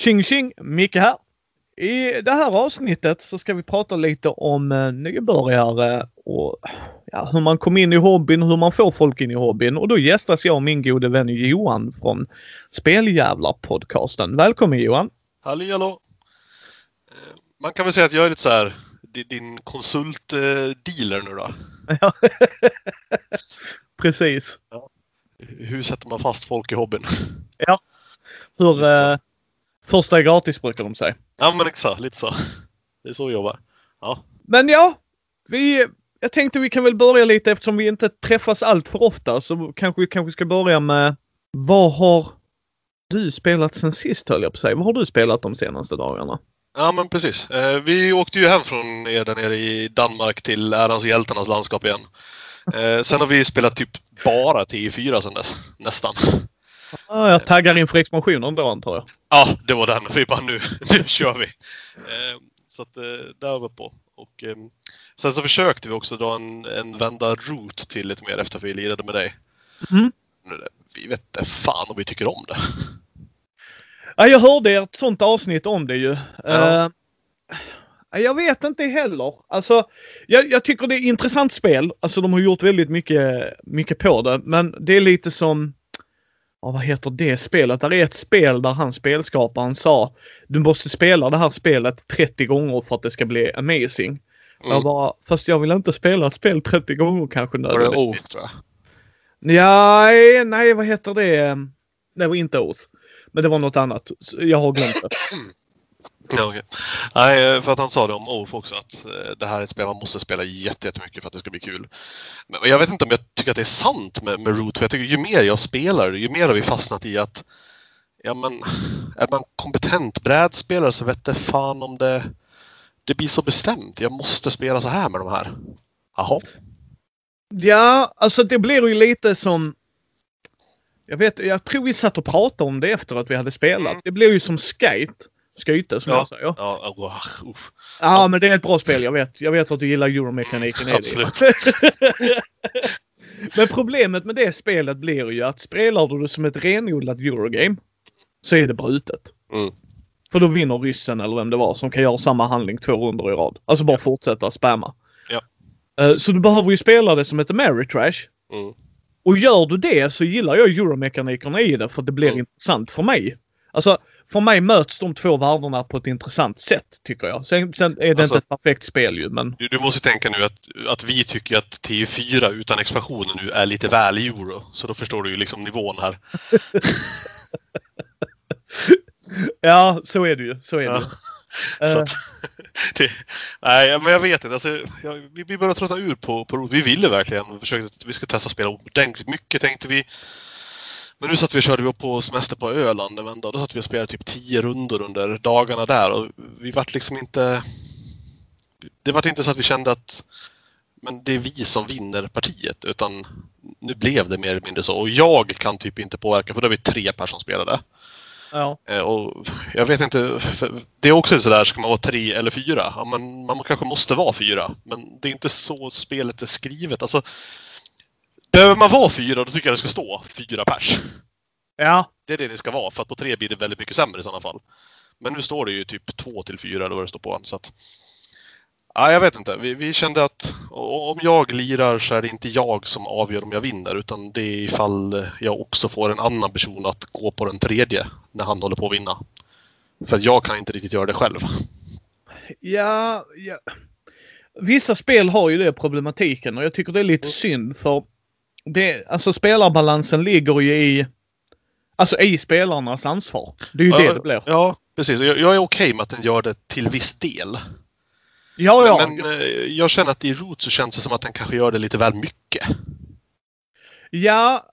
Tjing tjing! Micke här. I det här avsnittet så ska vi prata lite om eh, nybörjare och ja, hur man kom in i hobbyn, hur man får folk in i hobbyn. Och då gästas jag av min gode vän Johan från Speljävlar-podcasten. Välkommen Johan! Halli hallå! Eh, Man kan väl säga att jag är lite så här di- din konsultdealer nu då. Ja. Precis. Hur sätter man fast folk i hobbyn? Hur så. eh, första är gratis brukar de säga. Ja men exakt, lite så. Det är så vi jobbar. Ja. Men ja, vi, jag tänkte vi kan väl börja lite eftersom vi inte träffas allt för ofta så kanske vi kanske ska börja med vad har du spelat sen sist höll jag på att säga. Vad har du spelat de senaste dagarna? Ja men precis. Eh, Vi åkte ju hem från er där nere i Danmark till ärans hjältarnas landskap igen. Eh, Sen har vi spelat typ bara TI4 sen dess. Nästan. Ah, jag taggar inför expansionen då antar jag. Ja, det var den. Vi bara nu, nu kör vi. Eh, Så att eh, där var på. Och eh, sen så försökte vi också dra en, en vända root till lite mer efter att vi lirade med dig. Mm. Vi vet inte fan om vi tycker om det. Ja, jag hörde ett sånt avsnitt om det ju. Ja. Eh, jag vet inte heller. Alltså, jag, jag tycker det är intressant spel. Alltså de har gjort väldigt mycket, mycket på det. Men det är lite som, ja, vad heter det spelet? Det är ett spel där han spelskaparen sa du måste spela det här spelet 30 gånger för att det ska bli amazing. Jag Mm. bara, fast jag vill inte spela ett spel 30 gånger kanske Var det nödvändigtvis. Oath jag? Nej, nej, vad heter det? Det var inte Oath. Men det var något annat. Jag har glömt det. Ja, okej. Nej, eh, för att han sa det om Oath också att eh, det här är ett spel man måste spela jätte- jättemycket för att det ska bli kul. Men jag vet inte om jag tycker att det är sant med, med Root, för jag tycker ju mer jag spelar, ju mer har vi fastnat i att ja men, är man kompetent brädspelare så vet det fan om det det blir så bestämt. Jag måste spela så här med de här. Jaha. Ja, alltså det blir ju lite som... Jag vet, jag tror vi satt och pratade om det efter att vi hade spelat. Mm. Det blir ju som skate. Skyte som Ja. jag säger. Ja, oh, usch. Ja, men det är ett bra spel. Jag vet, jag vet att du gillar euromekaniken i. Absolut. men problemet med det spelet blir ju att spelar du det som ett renodlat eurogame så är det brutet. Mm. För då vinner ryssen eller vem det var som kan göra samma handling två runder i rad. Alltså bara fortsätta spamma. Ja. Eh, Så du behöver ju spela det som ett Ameritrash. Mm. Och gör du det så gillar jag euromekanikerna i det för det blir Mm. intressant för mig. Alltså, för mig möts de två världarna på ett intressant sätt tycker jag. Sen, sen är det Alltså- inte ett perfekt spel ju, men Du, du måste tänka nu att, att vi tycker att TI4 utan expansionen nu är lite väl euro. Så då förstår du ju liksom nivån här. ja, så är det ju. Så är det Ja. Så Eh, att, det, nej, men jag vet inte. Alltså, jag, vi, vi börjar tröttna ur på, på Vi ville verkligen försöka vi ska testa spela ordentligt mycket tänkte vi. Men nu satt vi och körde på semester på Öland en vända. Då satt vi och spelade typ tio rundor under dagarna där och vi vart liksom inte... Det vart inte så att vi kände att men det är vi som vinner partiet utan nu blev det mer eller mindre så. Och jag kan typ inte påverka för då är vi tre personer som spelade. ja. Eh, Och jag vet inte, det är också sådär, ska man vara tre eller fyra? Ja, man, man kanske måste vara fyra, men det är inte så spelet är skrivet. Alltså, behöver man vara fyra, då tycker jag det ska stå fyra pers. ja, Det är det det ska vara, för att på tre blir det väldigt mycket sämre i sådana fall. Men nu står det ju typ två till fyra, då vad det står på. Så att, ja, jag vet inte. Vi, vi kände att om jag lirar så är det inte jag som avgör om jag vinner, utan det är ifall jag också får en annan person att gå på den tredje när han håller på att vinna. För att jag kan inte riktigt göra det själv. ja, ja. Vissa spel har ju det problematiken och jag tycker det är lite Mm. synd för det, alltså spelarbalansen ligger ju i Alltså i spelarnas ansvar. Det är ju det det blir. Ja, precis. Jag, jag är okej med att den gör det till viss del. Ja, ja. Men eh, jag känner att i Root så känns det som att den kanske gör det lite väl mycket. Ja,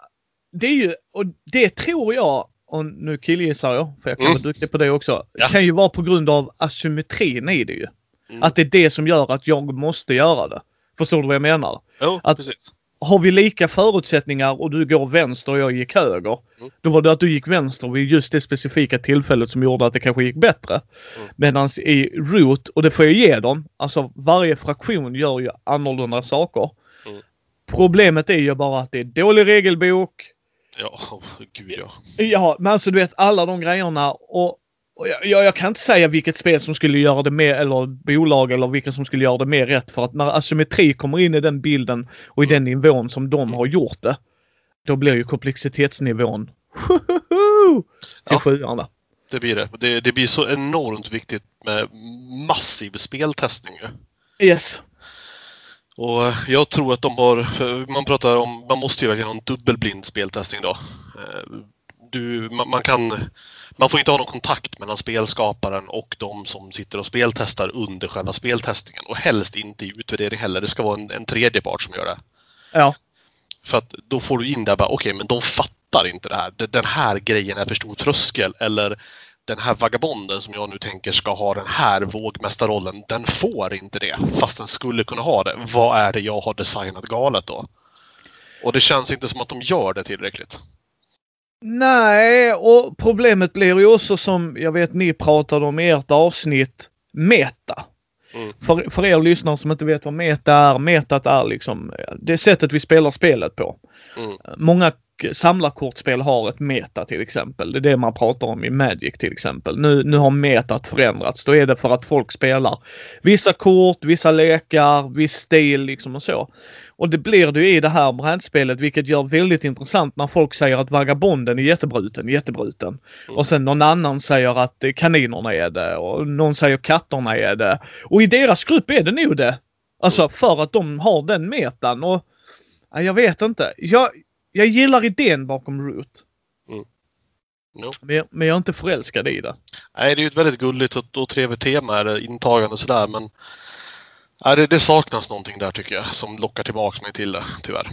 det är ju, och det tror jag, och nu killgissar jag, för jag kan Mm. vara duktig på det också, Ja. kan ju vara på grund av asymmetrin i det ju. Mm. Att det är det som gör att jag måste göra det. Förstår du vad jag menar? Jo, Att- precis. Har vi lika förutsättningar och du går vänster och jag gick höger. Mm. Då var det att du gick vänster vid just det specifika tillfället som gjorde att det kanske gick bättre. Mm. Medan i Root, och det får jag ge dem, alltså varje fraktion gör ju annorlunda saker. Mm. Problemet är ju bara att det är dålig regelbok. Ja, oh, gud ja. Ja, men alltså du vet alla de grejerna och Och jag, jag, kan inte säga vilket spel som skulle göra det mer, eller bolag eller vilka som skulle göra det mer rätt. För att när asymmetri kommer in i den bilden och i den nivån som de har gjort det. Då blir ju komplexitetsnivån till Ja. sjuan där. Det blir det. det. Det blir så enormt viktigt med massiv speltestning. Yes. Och jag tror att de har, man pratar om, man måste ju verkligen ha en dubbelblind speltestning då. Du, man, man kan, man får inte ha någon kontakt mellan spelskaparen och de som sitter och speltestar under själva speltestningen. Och helst inte i utvärdering heller. Det ska vara en, en tredje part som gör det. Ja. För att då får du in där bara, okej, men de fattar inte det här. Den här grejen är för stor tröskel. Eller den här vagabonden som jag nu tänker ska ha den här vågmästarrollen, den får inte det. Fast den skulle kunna ha det. Vad är det jag har designat galet då? Och det känns inte som att de gör det tillräckligt. Nej, och problemet blir ju också som jag vet ni pratade om i ert avsnitt, meta. Mm. För, för er lyssnare som inte vet vad meta är, metat är liksom det sättet vi spelar spelet på. Mm. Många samlarkortspel har ett meta till exempel. Det är det man pratar om i Magic till exempel. Nu, nu har metat förändrats. Då är det för att folk spelar vissa kort, vissa lekar, viss stil liksom och så. Och det blir det ju i det här brädspelet vilket gör väldigt intressant när folk säger att vagabonden är jättebruten, jättebruten. Och sen någon annan säger att kaninerna är det och någon säger katterna är det. Och i deras grupp är det nog det. Alltså för att de har den metan och ja, jag vet inte. Jag, jag gillar idén bakom Root. Jo. Men jag, men jag är inte förälskad i det. Nej, det är ju ett väldigt gulligt och, och trevligt tema, är det, intagande sådär, men nej, det, det saknas någonting där tycker jag, som lockar tillbaks mig till det, tyvärr.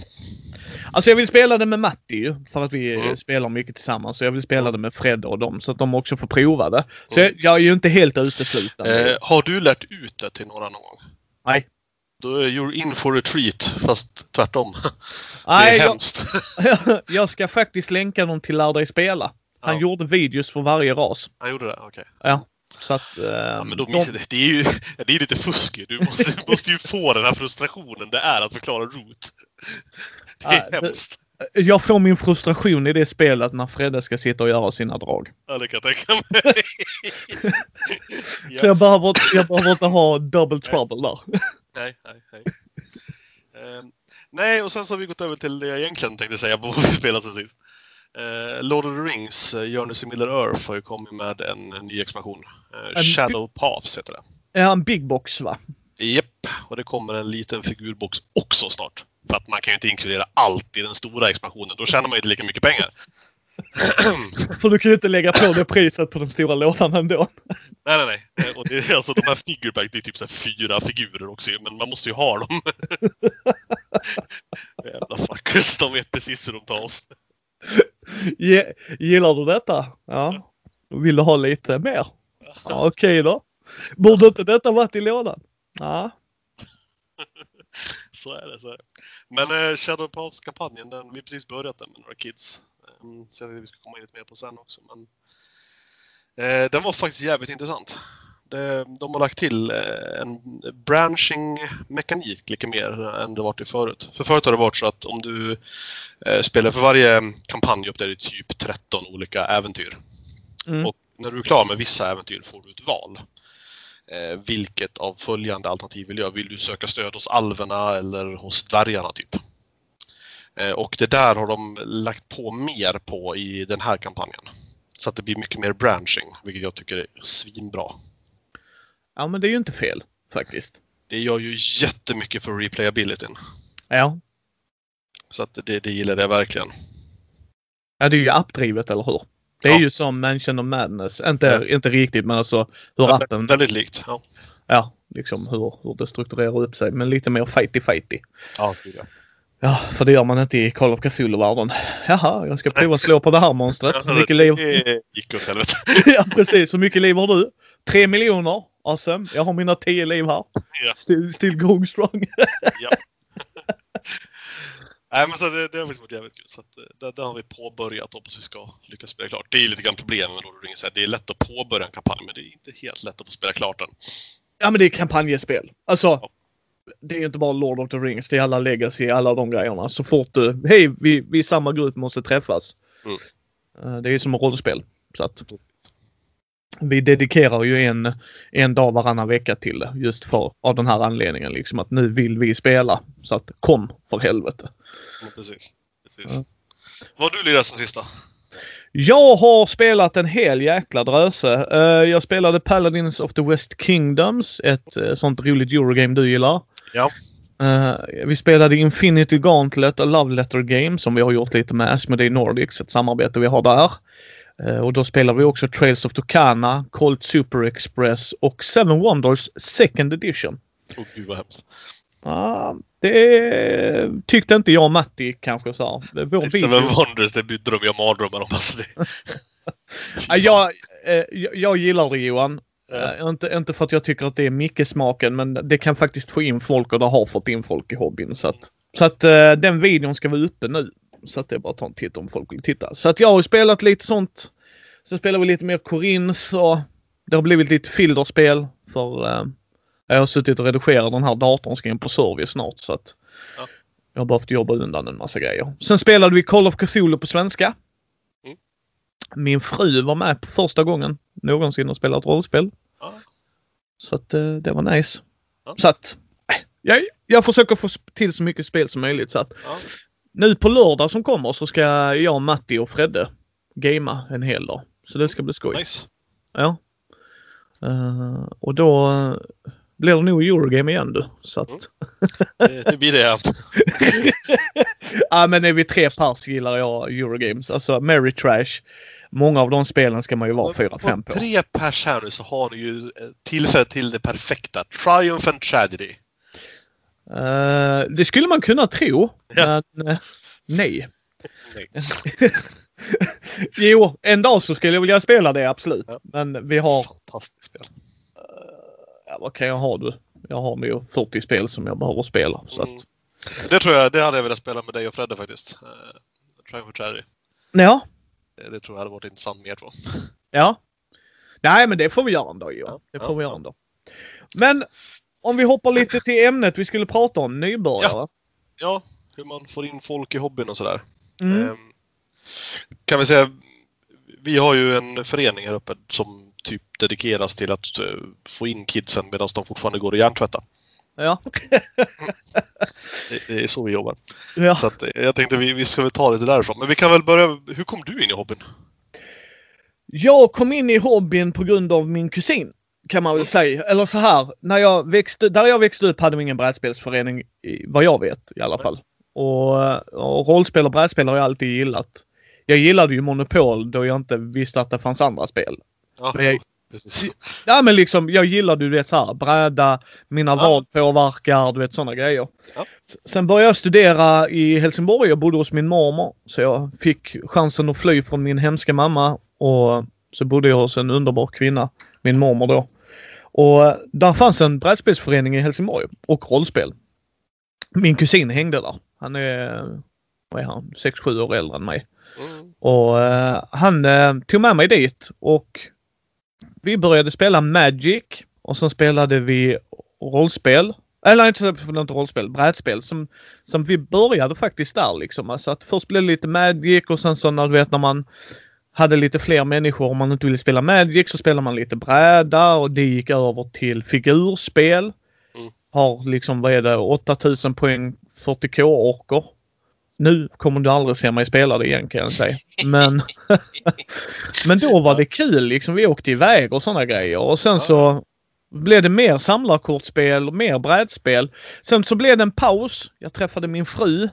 Alltså jag vill spela det med Matti ju, för att vi Mm. spelar mycket tillsammans. Så jag vill spela det med Fred och dem så att de också får prova det. Så jag, jag är ju inte helt uteslutande. Mm. Eh, har du lärt ut det till några någon gång? Nej. Är you're in for a treat, fast tvärtom. det Nej, är jag, hemskt. jag ska faktiskt länka dem till Lär dig spela. Han Ja. gjorde videos för varje ras. Han gjorde det? Okej. Ja. Så att... Eh, Ja, men då de- missar det. Det är ju det är lite fusk. Du måste, du måste ju få den här frustrationen det är att förklara root. Det är Ja, det- hemskt. Jag får min frustration i det spelet när Fredde ska sitta och göra sina drag. Ja, det kan jag tänka mig. Så jag behöver, jag behöver inte ha double trouble där. Nej, nej, nej. Ehm, nej, och sen så har vi gått över till det jag egentligen tänkte säga på vad vi spelat sen sist. Eh, Lord of the Rings, uh, Journeys in Middle Earth har ju kommit med en, en ny expansion. Uh, Shadow Paths heter det. Ja, en big box va? Japp, och det kommer en liten figurbox också snart. För att man kan ju inte inkludera allt i den stora expansionen. Då tjänar man ju inte lika mycket pengar. För du kan ju inte lägga på det priset på den stora lådan ändå. Nej, nej, nej. Och det, är alltså, de här figureback, det är typ så fyra figurer också men man måste ju ha dem. Jävla fuckers, de vet precis hur de tar oss. Ge, gillar du detta? Ja. Vill du ha lite mer? Ja, Okej då. Borde inte detta varit i lådan? Ja. Så är det. Så är det. Men eh, Shadow Paths-kampanjen, den, vi har precis börjat den med några kids. Um, så jag att vi ska komma in lite mer på sen också. Men, eh, den var faktiskt jävligt intressant. Det, de har lagt till eh, en branching-mekanik lite mer än det varit i förut. För förut har det varit så att om du eh, spelar för varje kampanj upp där det är typ 13 olika äventyr. Mm. Och när du är klar med vissa äventyr får du ett val. Eh, vilket av följande alternativ vill jag? Vill du söka stöd hos alverna eller hos dvärgarna typ? Eh, och det där har de lagt på mer på i den här kampanjen. Så att det blir mycket mer branching, vilket jag tycker är svinbra. Ja, men det är ju inte fel faktiskt. Det gör ju jättemycket för replayabilityn. Ja. Så att det, det gillar jag verkligen. Ja, det är ju appdrivet, eller hur? Det är Ja. ju som Mansion of Madness. Inte, Ja. inte riktigt, men alltså hur Ja, appen... Väldigt likt. Ja, Ja, liksom hur, hur det strukturerar upp sig. Men lite mer fighty-fighty. ja, gud, ja. Ja, för det gör man inte i Call of Cthulhu-världen. Jaha, jag ska prova slå på det här monstret. Hur mycket liv... Det gick åt helvete. ja, precis. Hur mycket liv har du? Tre miljoner. Awesome. Jag har mina tio liv här. Ja. Still, still going strong. Nej men så det, det har varit jävligt kul. Så att, eh, det, det har vi påbörjat och hoppas vi ska lyckas spela klart. Det är lite grann problemet med the Rings. här. Det är lätt att påbörja en kampanj men det är inte helt lätt att få spela klart den. ja, men det är kampanjespel. Alltså, det är inte bara Lord of the Rings. Det är alla legacy, alla de grejerna. Så fort du, hej, vi, vi är samma grupp måste träffas. Mm. Eh, Det är som ett rollspel. Så att, vi dedikerar ju en, en dag varannan vecka till det just för av den här anledningen liksom att nu vill vi spela. Så att kom för helvete. Ja, precis. precis. Ja. Vad har du lirat sen sista? Jag har spelat en hel jäkla dröse. Uh, jag spelade Paladins of the West Kingdoms, ett uh, sånt roligt Eurogame du gillar. Ja. Uh, vi spelade Infinity Gauntlet och Love Letter Game som vi har gjort lite med Asmodee Nordics, ett samarbete vi har där. Uh, och då spelar vi också Trails of Tucana, Colt Super Express och Seven Wonders Second Edition. Åh gud vad hemskt. Uh, det tyckte inte jag och Matti kanske så. Det vår Seven Wonders, det drömmer jag mardrömmar om. Alltså det. jag, eh, jag gillar det Johan. Uh, inte, inte för att jag tycker att det är mycket smaken men det kan faktiskt få in folk och det har fått in folk i hobbyn. Så att, så att uh, den videon ska vara uppe nu. Så att det är bara att ta en titt om folk vill titta. Så att jag har spelat lite sånt. Sen spelar vi lite mer Korins och det har blivit lite filderspel för uh, jag har suttit och redigerat den här datorn ska in på service snart så att ja. jag har behövt jobba undan en massa grejer. Sen spelade vi Call of Cthulhu på svenska. Min fru var med på första gången någonsin och spelat rollspel. Ja. Så att eh, det var nice. Ja. Så att eh, jag, jag försöker få till så mycket spel som möjligt så att nu på lördag som kommer så ska jag, Matti och Fredde gamea en hel dag. Så det ska bli skoj. Nice. Ja. Uh, och då blir det nog Eurogame igen du. Så att... Mm. det, blir det ja. ja men är vi tre pers gillar jag Eurogames. Alltså Mary Trash. Många av de spelen ska man ju vara fyra, fem på. tre pers här nu så har ni ju tillfälle till det perfekta. Triumph and Tragedy. Uh, det skulle man kunna tro. Ja. Men uh, nej. nej. jo, en dag så skulle jag vilja spela det absolut. Ja. Men vi har... Fantastiskt spel ja, vad kan jag ha du? Jag har nog 40 spel som jag behöver spela. Så mm. Det tror jag, det hade jag velat spela med dig och Fredde faktiskt. Uh, Triumph of Cherry. Ja. Det, det, tror jag hade varit intressant mer två. Ja. Nej men det får vi göra en dag Johan. Ja, det får ja, vi göra en dag. Men om vi hoppar lite till ämnet vi skulle prata om, nybörjare. Ja, ja hur man får in folk i hobbyn och sådär. Mm. Um, kan vi säga, vi har ju en förening här uppe som typ dedikeras till att uh, få in kidsen medan de fortfarande går och hjärntvätta. Ja. det, är så vi jobbar. Ja. Så att, eh, jag tänkte vi, vi ska väl ta lite därifrån. Men vi kan väl börja. Hur kom du in i hobbyn? Jag kom in i hobbyn på grund av min kusin. Kan man väl säga. Eller så här. När jag växte, där jag växte upp hade vi ingen brädspelsförening. Vad jag vet i alla fall. Och, och rollspel och brädspel har jag alltid gillat. Jag gillade ju Monopol då jag inte visste att det fanns andra spel. Ja, men jag, precis. Ja men liksom jag gillade du vet såhär bräda, mina ja. vad påverkar, du vet sådana grejer. Ja. Sen började jag studera i Helsingborg och bodde hos min mormor. Så jag fick chansen att fly från min hemska mamma och så bodde jag hos en underbar kvinna, min mormor då. Och där fanns en brädspelsförening i Helsingborg och rollspel. Min kusin hängde där. Han är, vad är han, 6-7 år äldre än mig. Mm. Och uh, han uh, tog med mig dit och vi började spela Magic och sen spelade vi rollspel. Eller inte, inte rollspel, brädspel. Som, som vi började faktiskt där liksom. Alltså att först blev det lite Magic och sen så när du vet när man hade lite fler människor om man inte ville spela Magic så spelade man lite bräda och det gick över till figurspel. Mm. Har liksom, vad är det, 8000 poäng 40k-orker. Nu kommer du aldrig se mig spela det igen kan jag säga. Men, men då var det kul liksom. Vi åkte iväg och sådana grejer. Och sen så blev det mer samlarkortspel och mer brädspel. Sen så blev det en paus. Jag träffade min fru.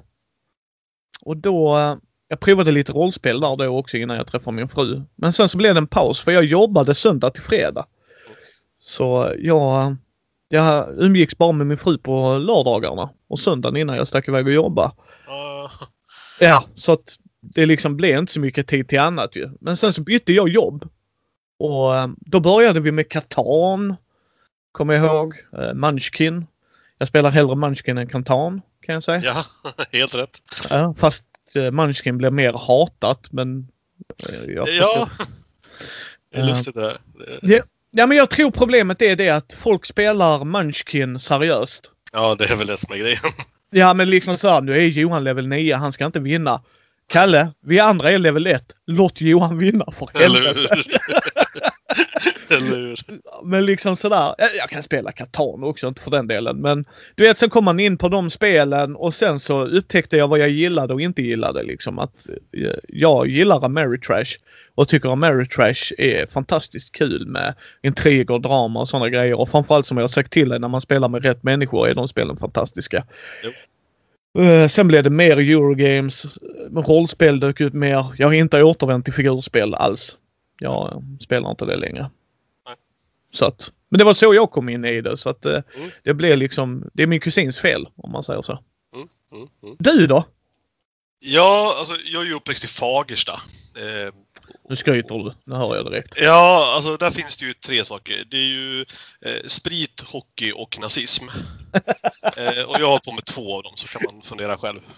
Och då, eh, jag provade lite rollspel där då också innan jag träffade min fru. Men sen så blev det en paus för jag jobbade söndag till fredag. Så jag, jag umgicks bara med min fru på lördagarna och söndagen innan jag stack iväg och jobbade. Ja, så att det liksom blev inte så mycket tid till annat ju. Men sen så bytte jag jobb. Och eh, då började vi med Katan. Kommer jag ihåg. Uh, Munchkin. Jag spelar hellre Munchkin än Katan kan jag säga. Ja, helt rätt. Ja, fast uh, Munchkin blir mer hatat men... Uh, ja. Det är lustigt det där. Ja, ja, men jag tror problemet är det att folk spelar Munchkin seriöst. Ja, det är väl det som är grejen. Ja, men liksom så här, nu är Johan level 9, han ska inte vinna. Kalle, vi andra är level 1. Låt Johan vinna för helvete. Eller hur? Men liksom sådär. Jag kan spela Catan också, inte för den delen. Men du vet, sen kom man in på de spelen och sen så upptäckte jag vad jag gillade och inte gillade. Liksom att eh, jag gillar Ameritrash och tycker Ameritrash är fantastiskt kul med intriger, drama och sådana grejer. Och framförallt som jag har sagt till dig, när man spelar med rätt människor är de spelen fantastiska. Jo. Eh, Sen blev det mer Eurogames. Rollspel dök ut mer. Jag har inte återvänt till figurspel alls. Jag spelar inte det längre. Nej. Så att, men det var så jag kom in i det. Så att eh, Mm. det blev liksom, det är min kusins fel om man säger så. Mm, mm, mm. Du då? Ja, alltså jag är ju uppväxt i Fagersta. Eh, Nu skryter du. Nu hör jag direkt. Ja, alltså där finns det ju tre saker. Det är ju eh, sprit, hockey och nazism. eh, och jag har hållit på med två av dem, så kan man fundera själv.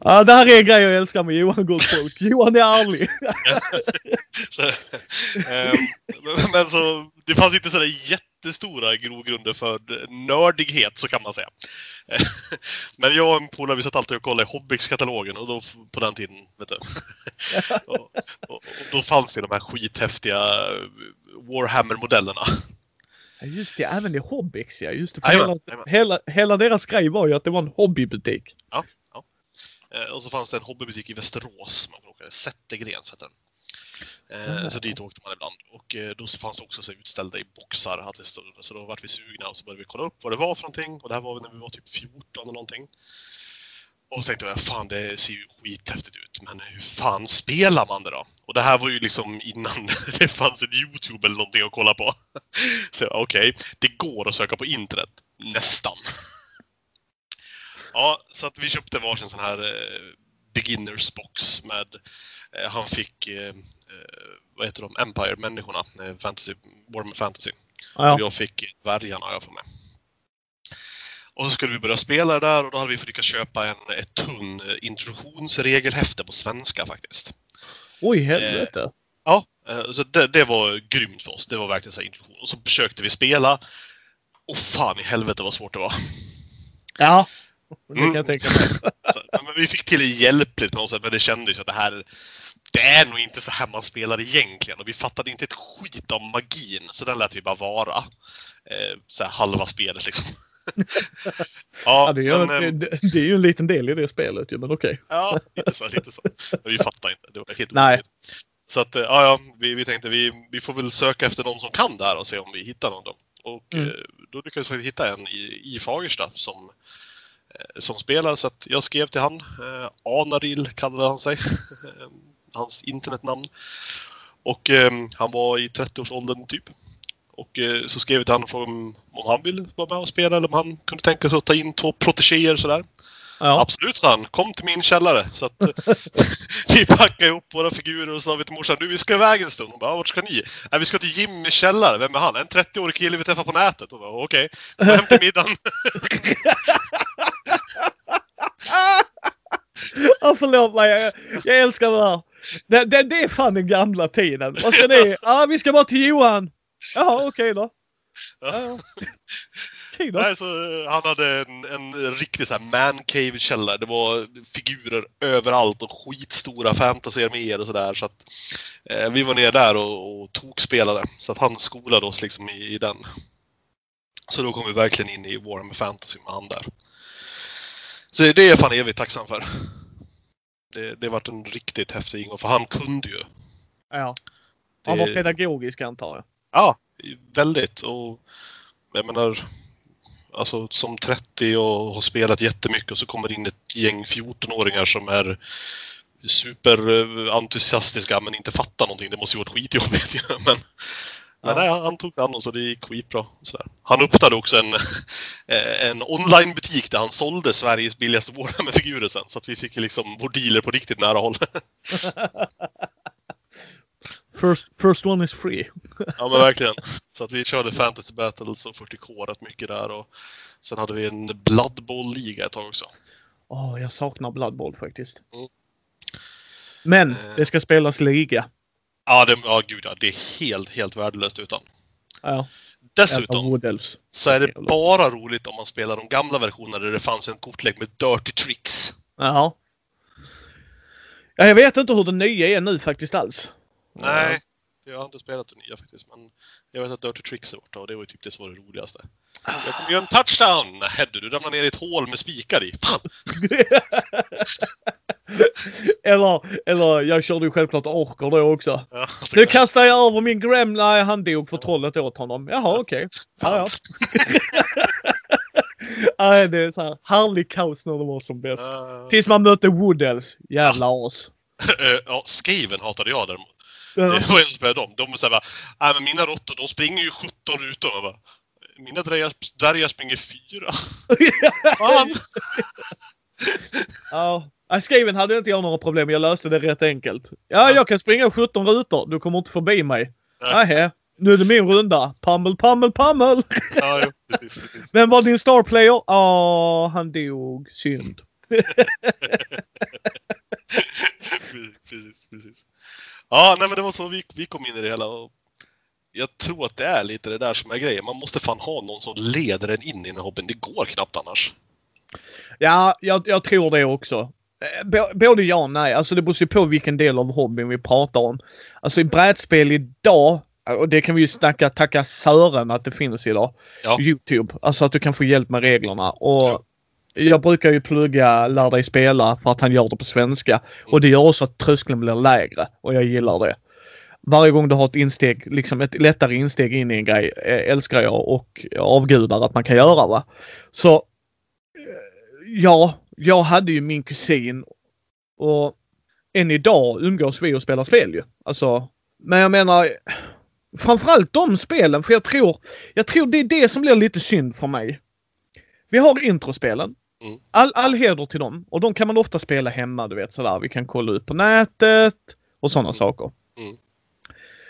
Ja, det här är en grej jag älskar med Johan Gott Folk. Johan är ärlig. Så, ehm, men- så, det fanns inte sådär jättestora grogrunder för nördighet, så kan man säga. Eh, Men jag och en polare, vi satt alltid och kollade i Hobbix-katalogen och då på den tiden, vet du. och, och, och då fanns ju de här skithäftiga eh, Warhammer-modellerna. Ja, just det, även i Hobbix ja. Just det, för Jajamän, hela, jajamän. hela, hela deras grej var ju att det var en hobbybutik. Eh, Och så fanns det en hobbybutik i Västerås man råkade Zettergrens heter den. Eh, Ah. Så dit åkte man ibland. Och eh, då fanns det också så utställda i boxar. Att det stod, så då vart vi sugna och så började vi kolla upp vad det var för någonting. Och det här var när vi var typ 14 eller någonting. Och så tänkte jag, fan det ser ju skithäftigt ut. Men hur fan spelar man det då? Och det här var ju liksom innan det fanns ett YouTube eller någonting att kolla på. Så okej, det går att söka på internet. Nästan. Ja, så att vi köpte varsin sån här eh, beginners box med eh, han fick eh, eh, vad heter de? Empire-människorna. Eh, fantasy, Warhammer Fantasy. Och Ja. jag fick dvärgarna, jag för mig. Och så skulle vi börja spela där och då hade vi lyckats köpa en ett tunn introduktionsregelhäfte på svenska faktiskt. Oj, helvete. Ja, eh, så det, det var grymt för oss. Det var verkligen så här introduktion. Och så försökte vi spela. Och fan i helvete vad svårt det var. Ja. Det kan Mm. jag tänka mig. Så, men vi fick till det hjälpligt på något sätt, men det kändes ju att det här det är nog inte så här man spelar egentligen och vi fattade inte ett skit om magin så den lät vi bara vara. Eh, så här halva spelet liksom. Ja, det, är men, eh, det, det är ju en liten del i det spelet ju, men okej. ja, lite så, lite så. Men vi fattade inte, det var helt Nej. Så att, eh, ja, ja, vi, vi tänkte vi, vi får väl söka efter någon som kan det här och se om vi hittar någon då. Och Mm. eh, då lyckades vi hitta en i, i Fagersta som, som spelar. Så jag skrev till han. Eh, Anaril kallade han sig. Hans internetnamn. Och eh, han var i 30-årsåldern typ. Och eh, så skrev vi till honom frågade om, om han ville vara med och spela eller om han kunde tänka sig att ta in två protegéer sådär. Ja. Absolut, sa han. Kom till min källare. Så att eh, vi packade ihop våra figurer och sa vi till morsan, du vi ska iväg en stund. Hon bara, vart ska ni? Nej, vi ska till Jimmys källare. Vem är han? En 30-årig kille vi träffar på nätet. Och bara, okej. Kom hem till middagen. Ja, förlåt mig. Jag, jag älskar det här. Det, det, det är fan den gamla tiden. Vad ska ni? Ja, vi ska bara till Johan. Ja, okej då. Ja, då. Nej, så eh, han hade en, en riktig så man cave källare. Det var figurer överallt och skitstora fantasyarméer och sådär. Så att eh, vi var ner där och, och tokspelade. Så att han skolade oss liksom i, i den. Så då kom vi verkligen in i Warhammer Fantasy med han där. Så det är jag fan evigt tacksam för. Det, det varit en riktigt häftig ingång, för han kunde ju. Ja. Han var Det- pedagogisk antar jag. Ja, väldigt. Och jag menar, alltså som 30 och har spelat jättemycket och så kommer det in ett gäng 14-åringar som är superentusiastiska men inte fattar någonting. Det måste ju varit skitjobbigt ju. Men, men Ja. nej, han tog det an och så det gick skitbra. Sådär. Han öppnade också en, eh, en onlinebutik där han sålde Sveriges billigaste Warhammer-figurer sen. Så att vi fick liksom vår dealer på riktigt nära håll. First, first one is free. Ja men verkligen. Så att vi körde Fantasy Battles och 40K rätt mycket där och sen hade vi en Blood Bowl-liga ett tag också. Åh, jag saknar Blood Bowl faktiskt. Mm. Men Eh. det ska spelas liga. Ja, det, ja gud ja, det är helt, helt värdelöst utan. Ja, Dessutom så är det bara roligt om man spelar de gamla versionerna där det fanns en kortlek med Dirty Tricks. Ja. Ja, jag vet inte hur det nya är nu faktiskt alls. Nej, jag har inte spelat det nya faktiskt. Men jag vet att Dirty Tricks är borta och det var ju typ det som var det roligaste. Jag kommer göra en touchdown! Nej du, ramlar ner i ett hål med spikar i. Fan! eller, eller jag körde ju självklart orker då också. Ja, Nu kanske- kastar jag över min grem. Nej, han dog för trollet åt honom. Jaha, okej. Ja, ja. Nej, det är så här härlig kaos när det var som bäst. Eh, Tills man mötte Woodels. Jävla as. eh, ja, Skaven hatade jag däremot. Ja. Det var en som spelade dem. De säger bara, nej men mina råttor de springer ju 17 rutor. Jag bara, mina dvärgar, springer fyra. Fan! Ja. Ja, Skriven hade inte jag några problem. Jag löste det rätt enkelt. Ja, jag kan springa 17 rutor. Du kommer inte förbi mig. Nej. Nähä. Nu är det min runda. Pammel, pammel, pammel. Ja, jo, precis, precis. Vem var din star player? Ja, han dog. Synd. precis, precis. Ja, nej men det var så vi, vi kom in i det hela. Och jag tror att det är lite det där som är grejen. Man måste fan ha någon som leder en in i den hobbyn. Det går knappt annars. Ja, jag, jag tror det också. Eh, b- Både ja och nej. Alltså det beror ju på vilken del av hobbyn vi pratar om. Alltså i brädspel idag, och det kan vi ju snacka tacka Sören att det finns idag. Ja. Youtube. Alltså att du kan få hjälp med reglerna. Och Ja. Jag brukar ju plugga Lär dig spela för att han gör det på svenska. Och det gör också att tröskeln blir lägre. Och jag gillar det. Varje gång du har ett insteg, liksom ett lättare insteg in i en grej, älskar jag och avgudar att man kan göra va. Så eh, ja, jag hade ju min kusin och än idag umgås vi och spelar spel ju. Alltså, men jag menar framförallt de spelen för jag tror, jag tror det är det som blir lite synd för mig. Vi har introspelen. Mm. All, all heder till dem och de kan man ofta spela hemma, du vet sådär. Vi kan kolla ut på nätet och sådana saker. Mm.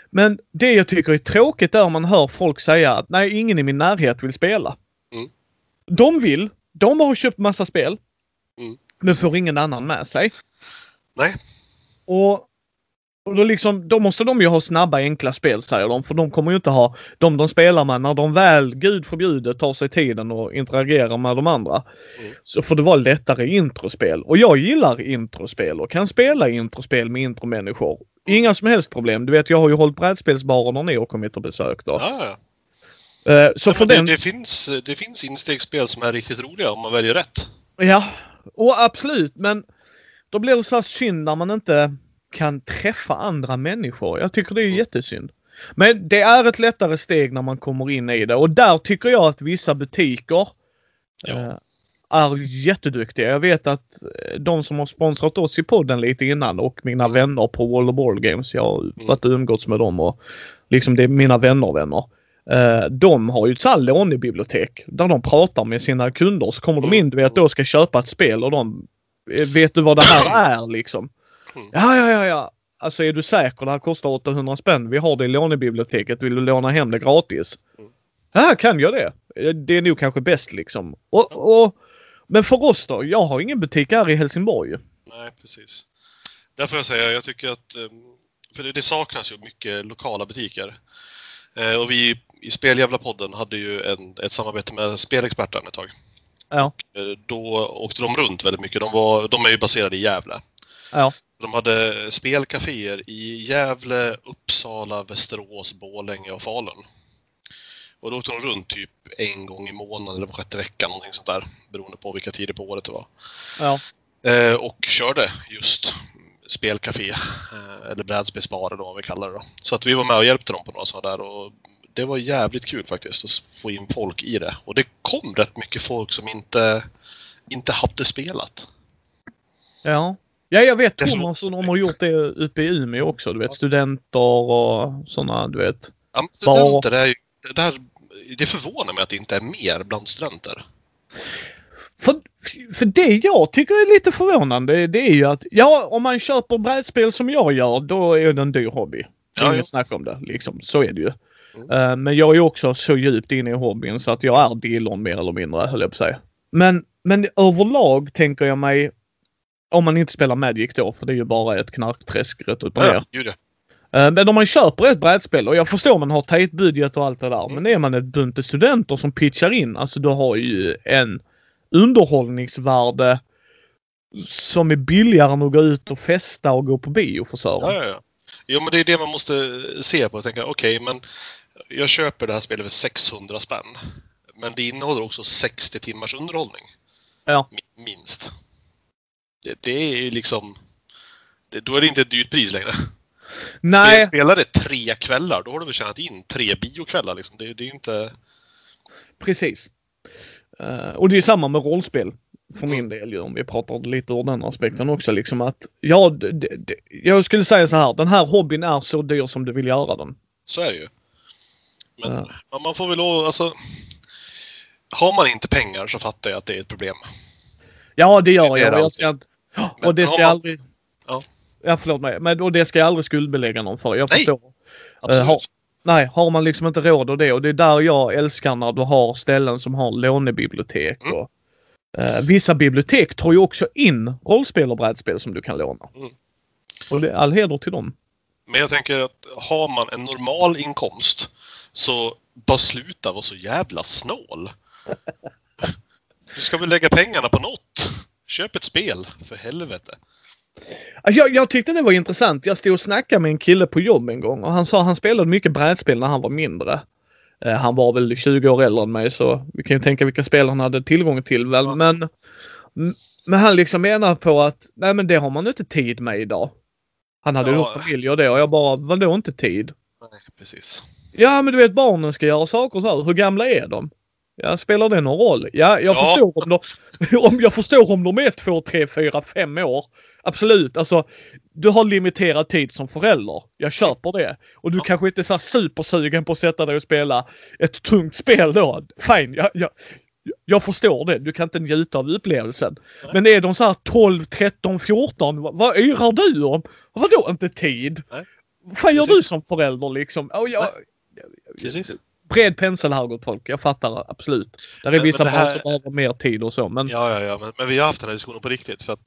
Men det jag tycker är tråkigt är om man hör folk säga att nej, ingen i min närhet vill spela. Mm. De vill. De har köpt massa spel. Mm. Men får ingen annan med sig. Nej. Och, och då, liksom, då måste de ju ha snabba enkla spel säger de. För de kommer ju inte ha de de spelar med när de väl, gud förbjude, tar sig tiden och interagerar med de andra. Mm. Så får det vara lättare introspel. Och jag gillar introspel och kan spela introspel med intromänniskor. Inga som helst problem. Du vet, jag har ju hållit brädspelsbarer när ni har kommit och besökt. Då. Ja, ja. Eh, så Ja, för det, den... det, finns, det finns instegsspel som är riktigt roliga om man väljer rätt. Ja, och absolut. Men då blir det så här synd när man inte kan träffa andra människor. Jag tycker det är Mm. jättesynd. Men det är ett lättare steg när man kommer in i det och där tycker jag att vissa butiker Ja. Är jätteduktiga. Jag vet att eh, de som har sponsrat oss i podden lite innan och mina vänner på Wall of Ball Games, jag har varit och umgåtts med dem och liksom det är mina vänner vänner. Eh, de har ju ett lånebibliotek där de pratar med sina kunder så kommer de in du vet då och ska köpa ett spel och de eh, vet du vad det här är liksom? Mm. Ja, ja, ja, ja. Alltså är du säker? Det här kostar 800 spänn. Vi har det i lånebiblioteket. Vill du låna hem det gratis? Mm. Ja, kan jag det? Det är nog kanske bäst liksom. Och, och, men för oss då? Jag har ingen butik här i Helsingborg. Nej, precis. Där får jag säga, jag tycker att... eh, För det, det saknas ju mycket lokala butiker. Eh, Och vi i Speljävla-podden hade ju en, ett samarbete med Spelexperten ett tag. Ja. Eh, Då åkte de runt väldigt mycket. De, var, de är ju baserade i Gävle. Ja. De hade spelcaféer i Gävle, Uppsala, Västerås, Borlänge och Falun. Och då åkte de runt typ en gång i månaden eller var sjätte vecka, någonting sånt där. Beroende på vilka tider på året det var. Ja. Eh, och körde just spelcafé, eh, eller brädspelsbar eller vad vi kallar det då. Så att vi var med och hjälpte dem på några sådana där och det var jävligt kul faktiskt att få in folk i det. Och det kom rätt mycket folk som inte, inte hade spelat. Ja. Ja, jag vet Det Thomas och de har gjort det uppe i Umeå också. Du vet studenter och sådana, du vet. Ja, men studenter är ju, det, där, det förvånar mig att det inte är mer bland studenter. För, för det jag tycker är lite förvånande det är ju att ja, om man köper brädspel som jag gör då är det en dyr hobby. Ja, Inget ja. snack om det. Liksom. Så är det ju. Mm. Eh, men jag är också så djupt inne i hobbyn så att jag är dillon mer eller mindre höll jag på att säga. Men, men överlag tänker jag mig om man inte spelar Magic då, för det är ju bara ett knarkträsk rätt upp och ner. Ja. Eh, Men om man köper ett brädspel och jag förstår man har tajt budget och allt det där. Mm. Men är man ett bunt studenter som pitchar in, alltså du har ju en underhållningsvärde som är billigare än att gå ut och festa och gå på bio för Sören. Ja, ja, ja. Jo, men det är det man måste se på och tänka, okej, men jag köper det här spelet för 600 spänn. Men det innehåller också 60 timmars underhållning. Ja. Mi- Minst. Det, det är ju liksom... Det, då är det inte ett dyrt pris längre. Nej, Spel, spelar det tre kvällar, då har du väl tjänat in tre biokvällar liksom. Det, det är ju inte... precis. Eh, och det är samma med rollspel. För min del ju, om vi pratar lite ur den aspekten också. Liksom att, ja, det, det, jag skulle säga så här. Den här hobbyn är så dyr som du vill göra den. Så är det ju. Men Ja. man får väl lov, alltså... Har man inte pengar så fattar jag att det är ett problem. Ja, det gör Det jag. jag ska, och det ska man- aldrig... Ja. Förlåt mig. Men, och det ska jag aldrig skuldbelägga någon för. Jag Nej. förstår. Absolut. har- Nej, har man liksom inte råd och det. Och det är där jag älskar när du har ställen som har lånebibliotek. Mm. Och, eh, vissa bibliotek tar ju också in rollspel och brädspel som du kan låna. Mm. Och det är all heder till dem. Men jag tänker att har man en normal inkomst så bara sluta vara så jävla snål. Du ska väl lägga pengarna på något? Köp ett spel, för helvete. Jag, jag tyckte det var intressant. Jag stod och snackade med en kille på jobb en gång och han sa att han spelade mycket brädspel när han var mindre. Eh, han var väl 20 år äldre än mig så vi kan ju tänka vilka spel han hade tillgång till väl. Ja. Men, men han liksom menar på att nej men det har man inte tid med idag. Han hade ju Ja. familj och det och jag bara vadå inte tid? Nej, precis. Ja men du vet barnen ska göra saker så här. Hur gamla är de? Ja, spelar det någon roll? Ja, jag Ja. förstår om de, om jag förstår om de är två, tre, fyra, fem år. Absolut, alltså du har limiterad tid som förälder. Jag köper det. Och du Ja. kanske inte är så här supersugen på att sätta dig och spela ett tungt spel då. Fine, jag, jag, jag förstår det. Du kan inte njuta av upplevelsen. Nej. Men är de så här 12, 13, 14, vad, vad yrar du om? Vadå inte tid? Nej. Vad fan gör du som förälder liksom? Och jag, Precis. Bred pensel här gott folk. Jag fattar absolut. Där är Men- vissa men här- som behöver mer tid och så. Men Ja, ja, ja. Men, men vi har haft den här diskussionen på riktigt. För att,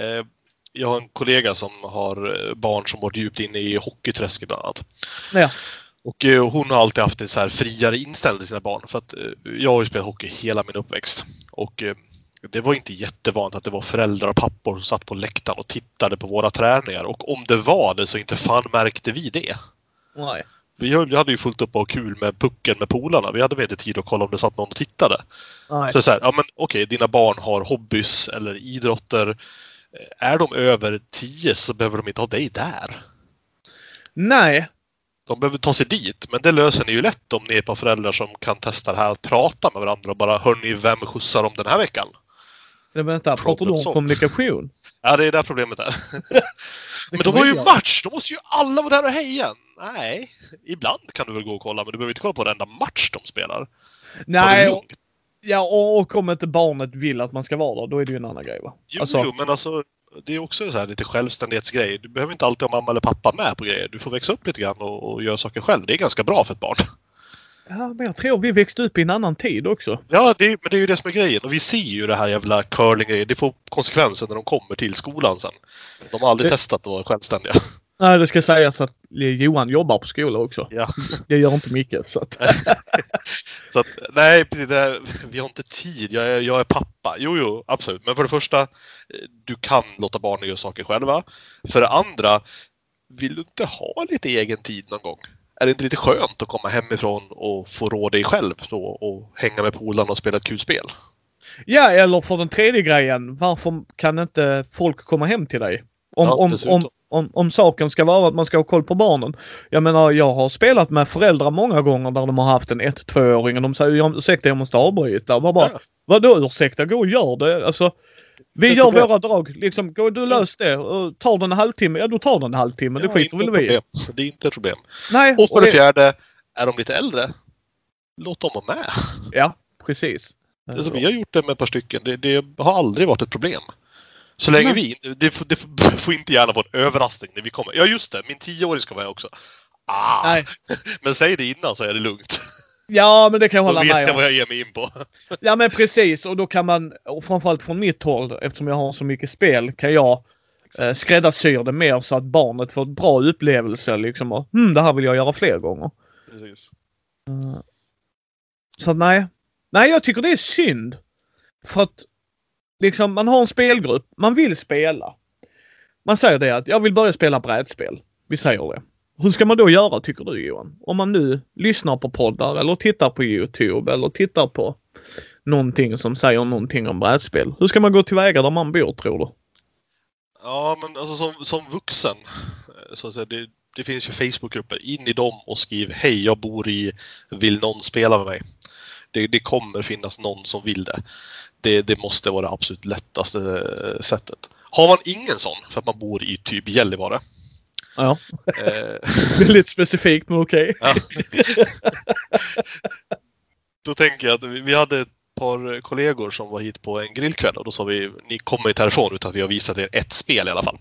eh, jag har en kollega som har eh, barn som varit djupt inne i hockeyträsket bland annat. ja. Och eh, hon har alltid haft en så här friare inställning till sina barn. För att eh, jag har ju spelat hockey hela min uppväxt. Och eh, det var inte jättevanligt att det var föräldrar och pappor som satt på läktaren och tittade på våra träningar. Och om det var det så inte fan märkte vi det. Nej. Vi hade ju fullt upp och kul med pucken med polarna. Vi hade väl inte tid att kolla om det satt någon och tittade. Nej. Så, så här, ja men okej, dina barn har hobbys eller idrotter. Eh, Är de över 10 så behöver de inte ha dig där. Nej. De behöver ta sig dit, men det löser ni ju lätt om ni är ett par föräldrar som kan testa det här att prata med varandra och bara Hörni, vem skjutsar om den här veckan? Det, vänta, pratar du om kommunikation? Ja, det är där problemet är. Men de har ju match! Då måste ju alla vara där och heja! Nej, ibland kan du väl gå och kolla, men du behöver inte kolla på varenda match de spelar. Nej, och, ja, och, om inte barnet vill att man ska vara där, då är det ju en annan grej va? Jo, Alltså- jo, men alltså det är också så här lite självständighetsgrej. Du behöver inte alltid ha mamma eller pappa med på grejer. Du får växa upp lite grann och, och göra saker själv. Det är ganska bra för ett barn. Ja, men jag tror vi växte upp i en annan tid också. Ja, det, men det är ju det som är grejen. Och vi ser ju det här jävla curling Det får konsekvenser när de kommer till skolan sen. De har aldrig Det- testat att vara självständiga. Nej, det ska sägas att Johan jobbar på skola också. Ja. Det gör inte Micke. Så att, Så att, nej, precis, det är, vi har inte tid. Jag är, jag är pappa. Jo, jo, absolut. Men för det första, du kan låta barnen göra saker själva. För det andra, vill du inte ha lite egen tid någon gång? Är det inte lite skönt att komma hemifrån och få rå dig själv då, och hänga med polarna och spela ett kul spel? ja, eller för den tredje grejen. Varför kan inte folk komma hem till dig? Om, Ja, om, om, om, om saken ska vara att man ska ha koll på barnen. Jag menar, jag har spelat med föräldrar många gånger där de har haft en 1-2-åring och de säger "Jag- ursäkta jag måste avbryta. Bara, bara, Ja. Vadå ursäkta, gå och gör det. Alltså, vi Det gör problem. våra drag. Liksom, gå du lös det. Och tar den en halvtimme, ja då tar den en halvtimme. Det Ja, skiter inte väl vi. Det är inte ett problem. Nej, Och för och det det- fjärde, är de lite äldre, låt dem vara med. Ja, precis. Alltså, vi har gjort det med ett par stycken. Det, det har aldrig varit ett problem. Så länge Nej. vi... Det, får- det får- inte gärna vara en överraskning när vi kommer. Ja, just det. Min tioåring ska vara med också. Ah, Nej. Men säg det innan så är det lugnt. Ja, men det kan jag Då hålla vet med jag om. vad jag ger mig in på. Ja, men precis. Och då kan man, och framförallt från mitt håll, eftersom jag har så mycket spel, kan jag eh, skräddarsy det mer så att barnet får ett bra upplevelse. Liksom, och, hmm, det här vill jag göra fler gånger. Precis. Så att, nej. Nej, jag tycker det är synd. För att liksom, man har en spelgrupp, man vill spela. Man säger det att jag vill börja spela brädspel. Vi säger det. Hur ska man då göra tycker du Johan? Om man nu lyssnar på poddar eller tittar på Youtube eller tittar på någonting som säger någonting om brädspel. Hur ska man gå tillväga där man bor tror du? Ja, men alltså som, som vuxen. Eh, så att säga, det, det finns ju Facebookgrupper. In i dem och skriv Hej, jag bor i... Vill någon spela med mig? Det, det kommer finnas någon som vill det det. Det måste vara det absolut lättaste eh, sättet. Har man ingen sån, för att man bor i typ Gällivare. Ja, Eh, väldigt specifikt men okej. ja. Då tänker jag att vi, hade ett par kollegor som var hit på en grillkväll och då sa vi ni kommer inte härifrån utan vi har visat er ett spel i alla fall.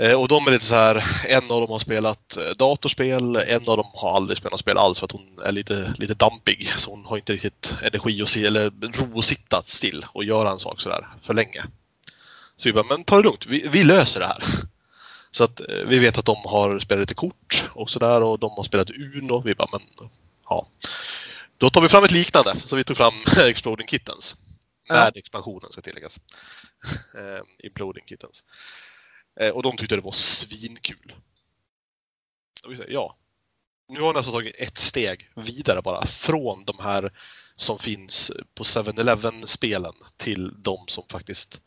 Eh, Och de är lite så här, en av dem har spelat eh, datorspel, en av dem har aldrig spelat spel alls för att hon är lite, lite dampig. Så hon har inte riktigt energi och eller ro att sitta still och göra en sak sådär för länge. Så vi bara, men ta det lugnt, vi, vi löser det här. Så att eh, vi vet att de har spelat lite kort och sådär och de har spelat Uno. Vi bara, men ja. Då tar vi fram ett liknande, så vi tog fram Exploding Kittens. Med Ja. expansionen ska tilläggas. Imploding Kittens. Eh, och de tyckte det var svinkul. Och vi säger, ja. Nu har ni alltså tagit ett steg vidare bara från de här som finns på 7-Eleven spelen till de som faktiskt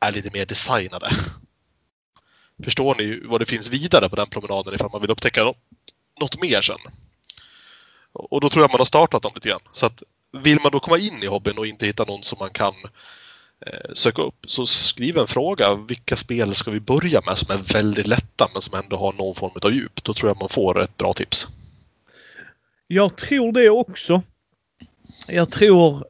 är lite mer designade. Förstår ni vad det finns vidare på den promenaden ifall man vill upptäcka något, mer sen? Och då tror jag man har startat dem lite grann. Så att vill man då komma in i hobbyn och inte hitta någon som man kan eh, söka upp, så skriv en fråga. Vilka spel ska vi börja med som är väldigt lätta men som ändå har någon form av djup? Då tror jag man får ett bra tips. Jag tror det också. Jag tror...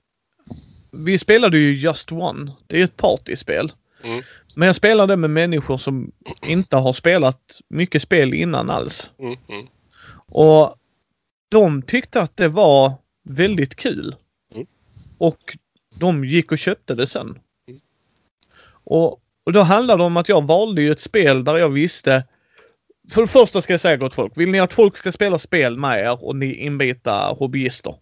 Vi spelade ju Just One. Det är ett partyspel. Mm. Men jag spelade med människor som inte har spelat mycket spel innan alls. Mm, mm. Och de tyckte att det var väldigt kul. Mm. Och de gick och köpte det sen. Och, och då handlade det om att jag valde ju ett spel där jag visste för det första ska jag säga gott folk, vill ni att folk ska spela spel med er och ni inbita hobbyister?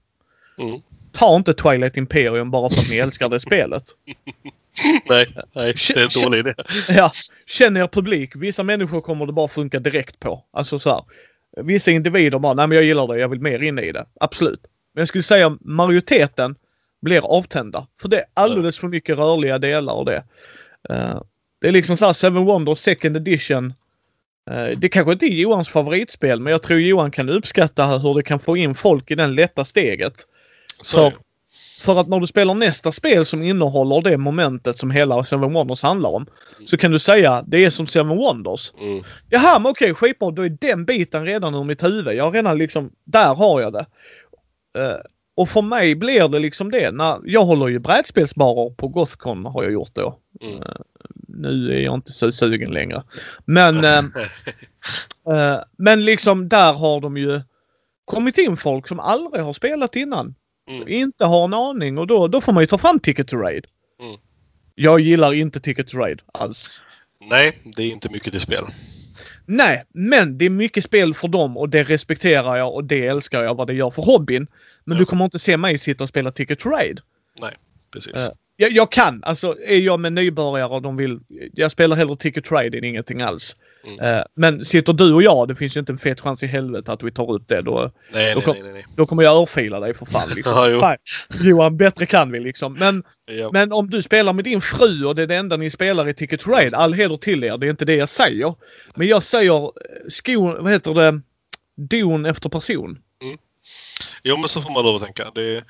Mm. Ta inte Twilight Imperium bara för att ni älskar det spelet. Nej, nej, det är en dålig idé. Ja, känn er publik. Vissa människor kommer det bara funka direkt på. Alltså så här. Vissa individer bara, nej men jag gillar det, jag vill mer in i det. Absolut. Men jag skulle säga majoriteten blir avtända. För det är alldeles för mycket rörliga delar av det. Eh, det är liksom så här Seven Wonders second edition. Eh, det kanske inte är Johans favoritspel men jag tror Johan kan uppskatta hur det kan få in folk i den lätta steget. Det. För att när du spelar nästa spel som innehåller det momentet som hela Seven Wonders handlar om. Så kan du säga det är som Seven Wonders. Mm. Jaha men okej skitbra då är den biten redan ur mitt huvud. Jag har redan liksom, där har jag det. Eh, och för mig blir det liksom det. När, jag håller ju brädspelsbarer på Gothcon har jag gjort då. Mm. Nu är jag inte så sugen längre. Men, eh, eh, men liksom där har de ju kommit in folk som aldrig har spelat innan. Mm. Inte har en aning och då, då får man ju ta fram Ticket to Raid. Mm. Jag gillar inte Ticket to Raid alls. Nej, det är inte mycket till spel. Nej, men det är mycket spel för dem och det respekterar jag och det älskar jag vad det gör för hobbyn. Men du kommer inte se mig sitta och spela Ticket to Raid. Nej, precis. Eh, Jag, jag kan, alltså är jag med nybörjare och de vill... Jag spelar hellre Ticket to Raid än ingenting alls. Mm. Eh, men sitter du och jag, det finns ju inte en fet chans i helvete att vi tar upp det. Då, nej, då nej, kom- nej, då kommer jag örfila dig för fan. Liksom. Ja, jo. Fan, Johan, bättre kan vi liksom. Men, Ja. men om du spelar med din fru och det är det enda ni spelar i Ticket to Raid, all heder till er. Det är inte det jag säger. Men jag säger eh, skon, vad heter det? Don efter person. Jo, men så får man lov att tänka. Det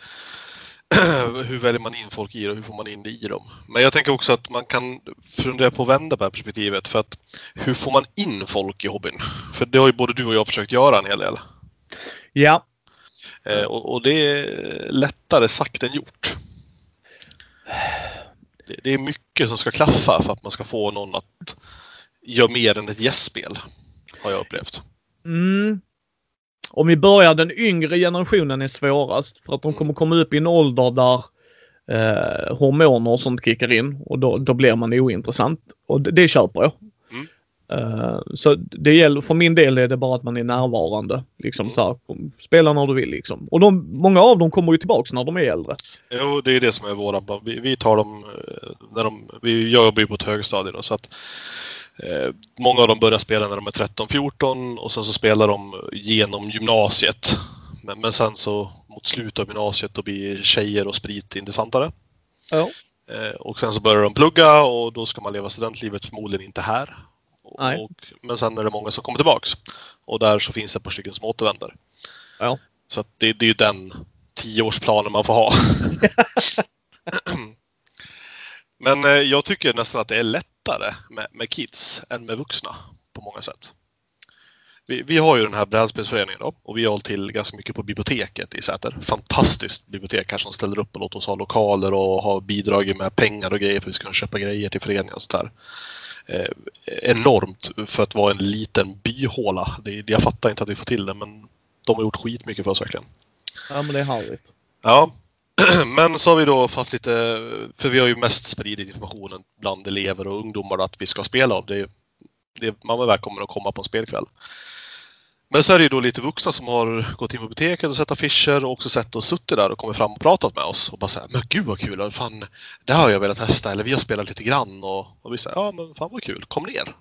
hur väljer man in folk i det och hur får man in det i dem? Men jag tänker också att man kan fundera på att vända på det här perspektivet. För att hur får man in folk i hobbyn? För det har ju både du och jag försökt göra en hel del. Ja, Eh, och, och det är lättare sagt än gjort. Det, det är mycket som ska klaffa för att man ska få någon att göra mer än ett gästspel. Har jag upplevt. Mm. Om vi börjar, den yngre generationen är svårast för att de kommer komma upp i en ålder där eh, hormoner och sånt kickar in och då, då blir man ointressant. Och det, det köper jag. Mm. Eh, så det gäller, för min del är det bara att man är närvarande. Liksom Mm. så här, spela när du vill liksom. Och de, många av dem kommer ju tillbaks när de är äldre. Jo, det är det som är våran. Vi, vi tar dem eh, när de... Vi, jobbar ju på ett högstadie då, så att eh, många av dem börjar spela när de är 13-14 och sen så spelar de genom gymnasiet. Men, men sen så mot slutet av gymnasiet då blir tjejer och sprit intressantare. Ja. Eh, och sen så börjar de plugga och då ska man leva studentlivet förmodligen inte här. Nej. Och, men sen är det många som kommer tillbaks. Och där så finns det ett par stycken som återvänder. Ja. Så det, det är ju den tioårsplanen man får ha. Men eh, jag tycker nästan att det är lättare med, med kids än med vuxna på många sätt. Vi, vi har ju den här brädspelsföreningen då och vi har hållit till ganska mycket på biblioteket i Säter. Fantastiskt bibliotek här som ställer upp och låter oss ha lokaler och har bidragit med pengar och grejer för att vi ska kunna köpa grejer till föreningen och sånt där. Eh, enormt för att vara en liten byhåla. Det, jag fattar inte att vi får till det men de har gjort skitmycket för oss verkligen. Ja men det är härligt. Ja, men så har vi då haft lite, för vi har ju mest spridit informationen bland elever och ungdomar att vi ska spela av. Det, det, man är välkommen att komma på en spelkväll. Men så är det ju då lite vuxna som har gått in på biblioteket och sett affischer och också sett och suttit där och kommit fram och pratat med oss och bara såhär, men gud vad kul, fan, det har jag velat testa eller vi har spelat lite grann och, och vi säger ja men fan vad kul, kom ner.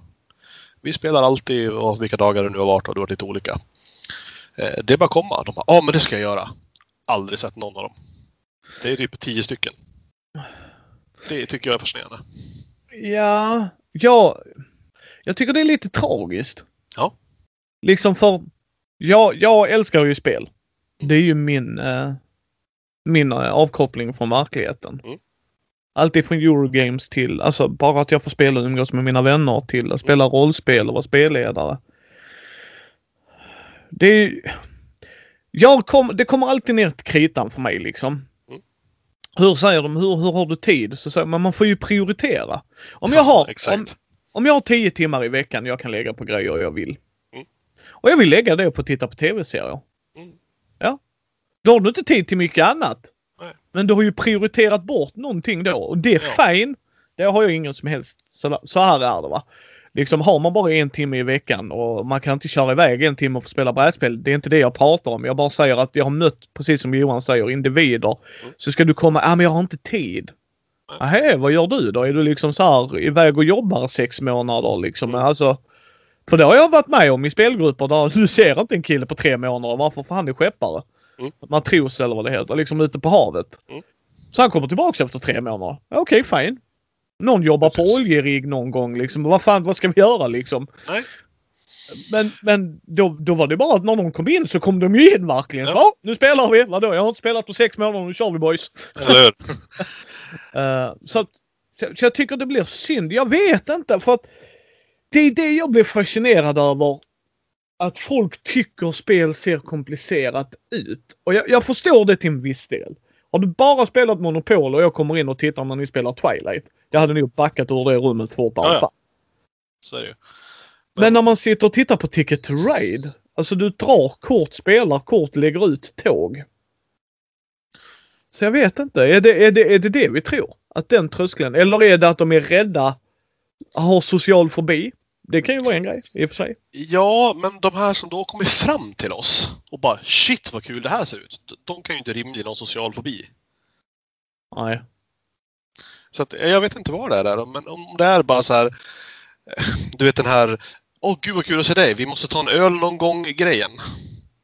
Vi spelar alltid och vilka dagar det nu har varit och det har varit lite olika. Eh, det är bara att komma. De bara, ja men det ska jag göra. Aldrig sett någon av dem. Det är typ tio stycken. Det tycker jag är fascinerande. Ja, ja, jag tycker det är lite tragiskt. Ja. Liksom för, jag, jag älskar ju spel. Det är ju min, eh, min eh, avkoppling från verkligheten. Mm. Allt ifrån Eurogames till, alltså bara att jag får spela och umgås med mina vänner till att spela rollspel och vara spelledare. Det är ju- jag kom, det kommer alltid ner till kritan för mig liksom. Hur säger de, hur, hur har du tid? Så säger man, man får ju prioritera. Om jag har, om, Exakt. om jag har tio timmar i veckan jag kan lägga på grejer jag vill. Mm. Och jag vill lägga det på att titta på tv-serier. Mm. Ja. Då har du inte tid till mycket annat. Nej. Men du har ju prioriterat bort någonting då och det är Ja. fine. Det har jag ingen som helst. Så, så här är det va. Liksom har man bara en timme i veckan och man kan inte köra iväg en timme och få spela brädspel. Det är inte det jag pratar om. Jag bara säger att jag har mött, precis som Johan säger, individer. Mm. Så ska du komma, ja men jag har inte tid. Nähä, vad gör du då? Är du liksom så här iväg och jobbar sex månader liksom? Mm. Alltså, för det har jag varit med om i spelgrupper där du ser inte en kille på tre månader. Varför? För han är skeppare. Mm. Matros eller vad det heter. Liksom ute på havet. Mm. Så han kommer tillbaka efter tre månader. Okej, fine. Någon jobbar Precis. på oljerigg någon gång liksom. Vad fan, vad ska vi göra liksom? Nej. Men, men då, då var det bara att när de kom in så kom de ju in verkligen. Ja. Ja. nu spelar vi! Vadå? Jag har inte spelat på sex månader, nu kör vi boys! Eller? Eh, så, att, så jag tycker det blir synd. Jag vet inte för att det är det jag blir fascinerad över. Att folk tycker spel ser komplicerat ut. Och jag, jag förstår det till en viss del. Har du bara spelat Monopol och jag kommer in och tittar när ni spelar Twilight. Jag hade nog backat ur det rummet fortare. Ja, ja. Så är det ju. Men när man sitter och tittar på Ticket to Ride. Alltså du drar kort, spelar kort, lägger ut tåg. Så jag vet inte. Är det, är det, är det det vi tror? Att den tröskeln? Eller är det att de är rädda, har social fobi? Det kan ju vara en grej i och för sig. Ja, men de här som då kommer fram till oss och bara shit vad kul det här ser ut. De- De kan ju inte rimligen ha social fobi. Nej. Så att, jag vet inte vad det är men om det är bara så här. eh, Du vet den här Åh gud vad kul att se dig, vi måste ta en öl någon gång grejen.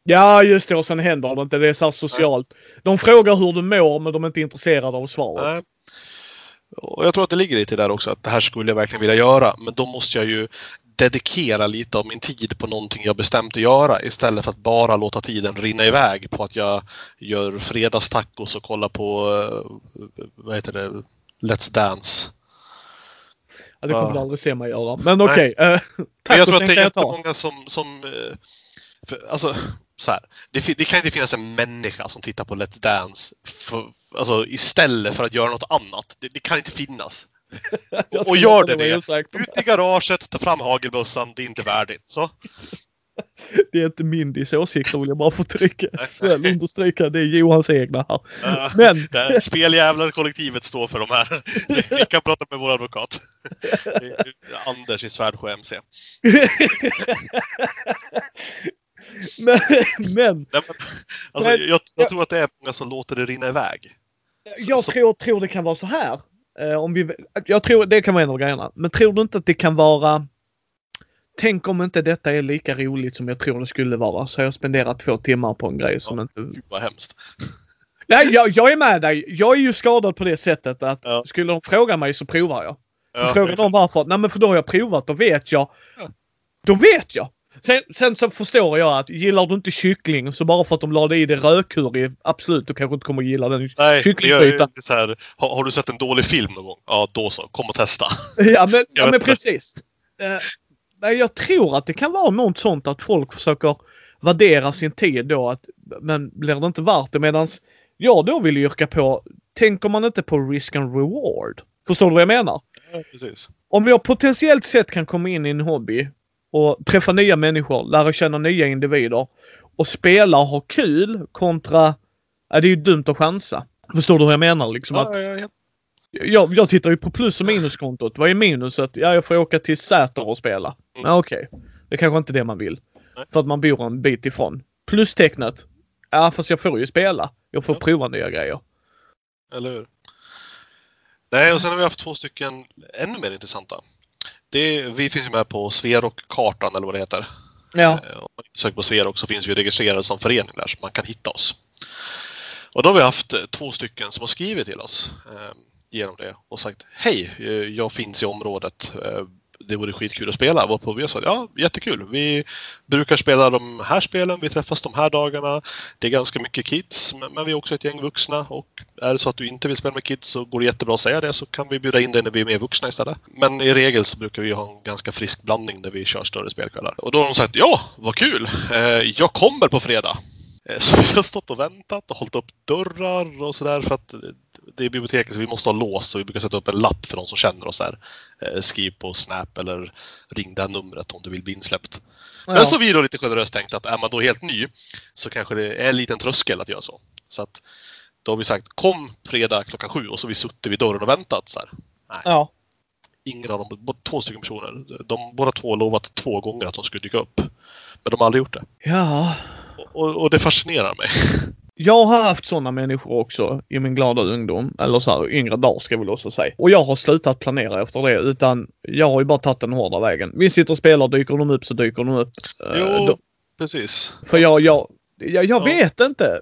Ja, just det. Och sen händer det inte. Det är så här socialt. De frågar hur du mår, men de är inte intresserade av svaret. Nej. Och jag tror att det ligger lite där också att det här skulle jag verkligen vilja göra. Men då måste jag ju dedikera lite av min tid på någonting jag bestämt att göra istället för att bara låta tiden rinna iväg på att jag gör fredagstacos och kollar på eh, vad heter det? Let's Dance. Ja, det kommer Ja. du aldrig se mig göra. Men okej. Okay. Men tack jag tror att det är jättemånga som... som eh, för, alltså, så här. Det, det kan inte finnas en människa som tittar på Let's Dance för, alltså, istället för att göra något annat. Det, det kan inte finnas. Och gör det det. Ut i garaget, ta fram hagelbössan, det är inte värdigt. Så. Det är inte Mindys åsikter vill jag bara få trycka. Väl understryka. Det är Johans egna här. Ja, Men, det här Speljävlar-kollektivet står för de här. Vi kan prata med vår advokat. Anders i Svärdsjö MC. men, men men, alltså, Men- jag, jag tror att det är många som låter det rinna iväg. Jag så- tror, tror det kan vara så här. Eh, om vi, jag tror det kan vara en av grejerna. Men tror du inte att det kan vara... Tänk om inte detta är lika roligt som jag tror det skulle vara. Så jag spenderat två timmar på en grej som Ja. inte... Gud vad hemskt. Nej, jag, jag är med dig. Jag är ju skadad på det sättet att Ja. skulle de fråga mig så provar jag. Ja, Frågar de varför? Nej men för då har jag provat. Då vet jag. Ja. Då vet jag. Sen, sen så förstår jag att gillar du inte kyckling så bara för att de lade i det rödcurry, absolut, du kanske inte kommer gilla den Nej, det kycklingbiten. så här, har, har du sett en dålig film någon gång? Ja, då så. Kom och testa. Ja men, ja, men precis. Nej, jag tror att det kan vara något sånt att folk försöker värdera sin tid då. Att, men blir det inte värt det? Medans jag då vill yrka på, tänker man inte på risk and reward? Förstår du vad jag menar? Ja, precis. Om jag potentiellt sett kan komma in i en hobby och träffa nya människor, lära känna nya individer och spela och ha kul kontra, ja, det är ju dumt att chansa. Förstår du hur jag menar? Liksom att, Ja, ja, ja. Jag, jag tittar ju på plus och minuskontot. Vad är minuset? Ja, jag får åka till Säter och spela. Mm. Ja, okej. Det är kanske inte det man vill. Nej. För att man bor en bit ifrån. Plustecknet. Ja, fast jag får ju spela. Jag får Ja. prova nya grejer. Eller hur? Nej, och sen har vi haft två stycken ännu mer intressanta. Det, vi finns ju med på Sverok-kartan eller vad det heter. Ja. Eh, Om man söker på Sverok så finns vi registrerade som förening där så man kan hitta oss. Och då har vi haft två stycken som har skrivit till oss eh, genom det och sagt Hej, eh, jag finns i området. Eh, det vore skitkul att spela. Varpå vi har sagt ja, jättekul. Vi brukar spela de här spelen. Vi träffas de här dagarna. Det är ganska mycket kids, men vi är också ett gäng vuxna. Och är det så att du inte vill spela med kids så går det jättebra att säga det så kan vi bjuda in dig när vi är mer vuxna istället. Men i regel så brukar vi ha en ganska frisk blandning när vi kör större spelkvällar. Och då har de sagt ja, vad kul! Eh, jag kommer på fredag! Så vi har stått och väntat och hållit upp dörrar och sådär för att det är biblioteket så vi måste ha lås så vi brukar sätta upp en lapp för de som känner oss där. Eh, Skriv på Snap eller ring det här numret om du vill bli insläppt. Ja. Men så vi då lite generöst tänkt att är man då helt ny så kanske det är en liten tröskel att göra så. Så att då har vi sagt kom fredag klockan sju och så har vi suttit vid dörren och väntat. Så här. ja. Ingen av dem, två stycken personer, de båda två har lovat två gånger att de skulle dyka upp. Men de har aldrig gjort det. Ja. Och, och det fascinerar mig. Jag har haft sådana människor också i min glada ungdom. Eller så här yngre dagar ska jag väl också säga. Och jag har slutat planera efter det utan jag har ju bara tagit den hårda vägen. Vi sitter och spelar, dyker de upp så dyker de upp. Eh, Jo, då- precis. För jag, jag, jag, jag Ja. vet inte.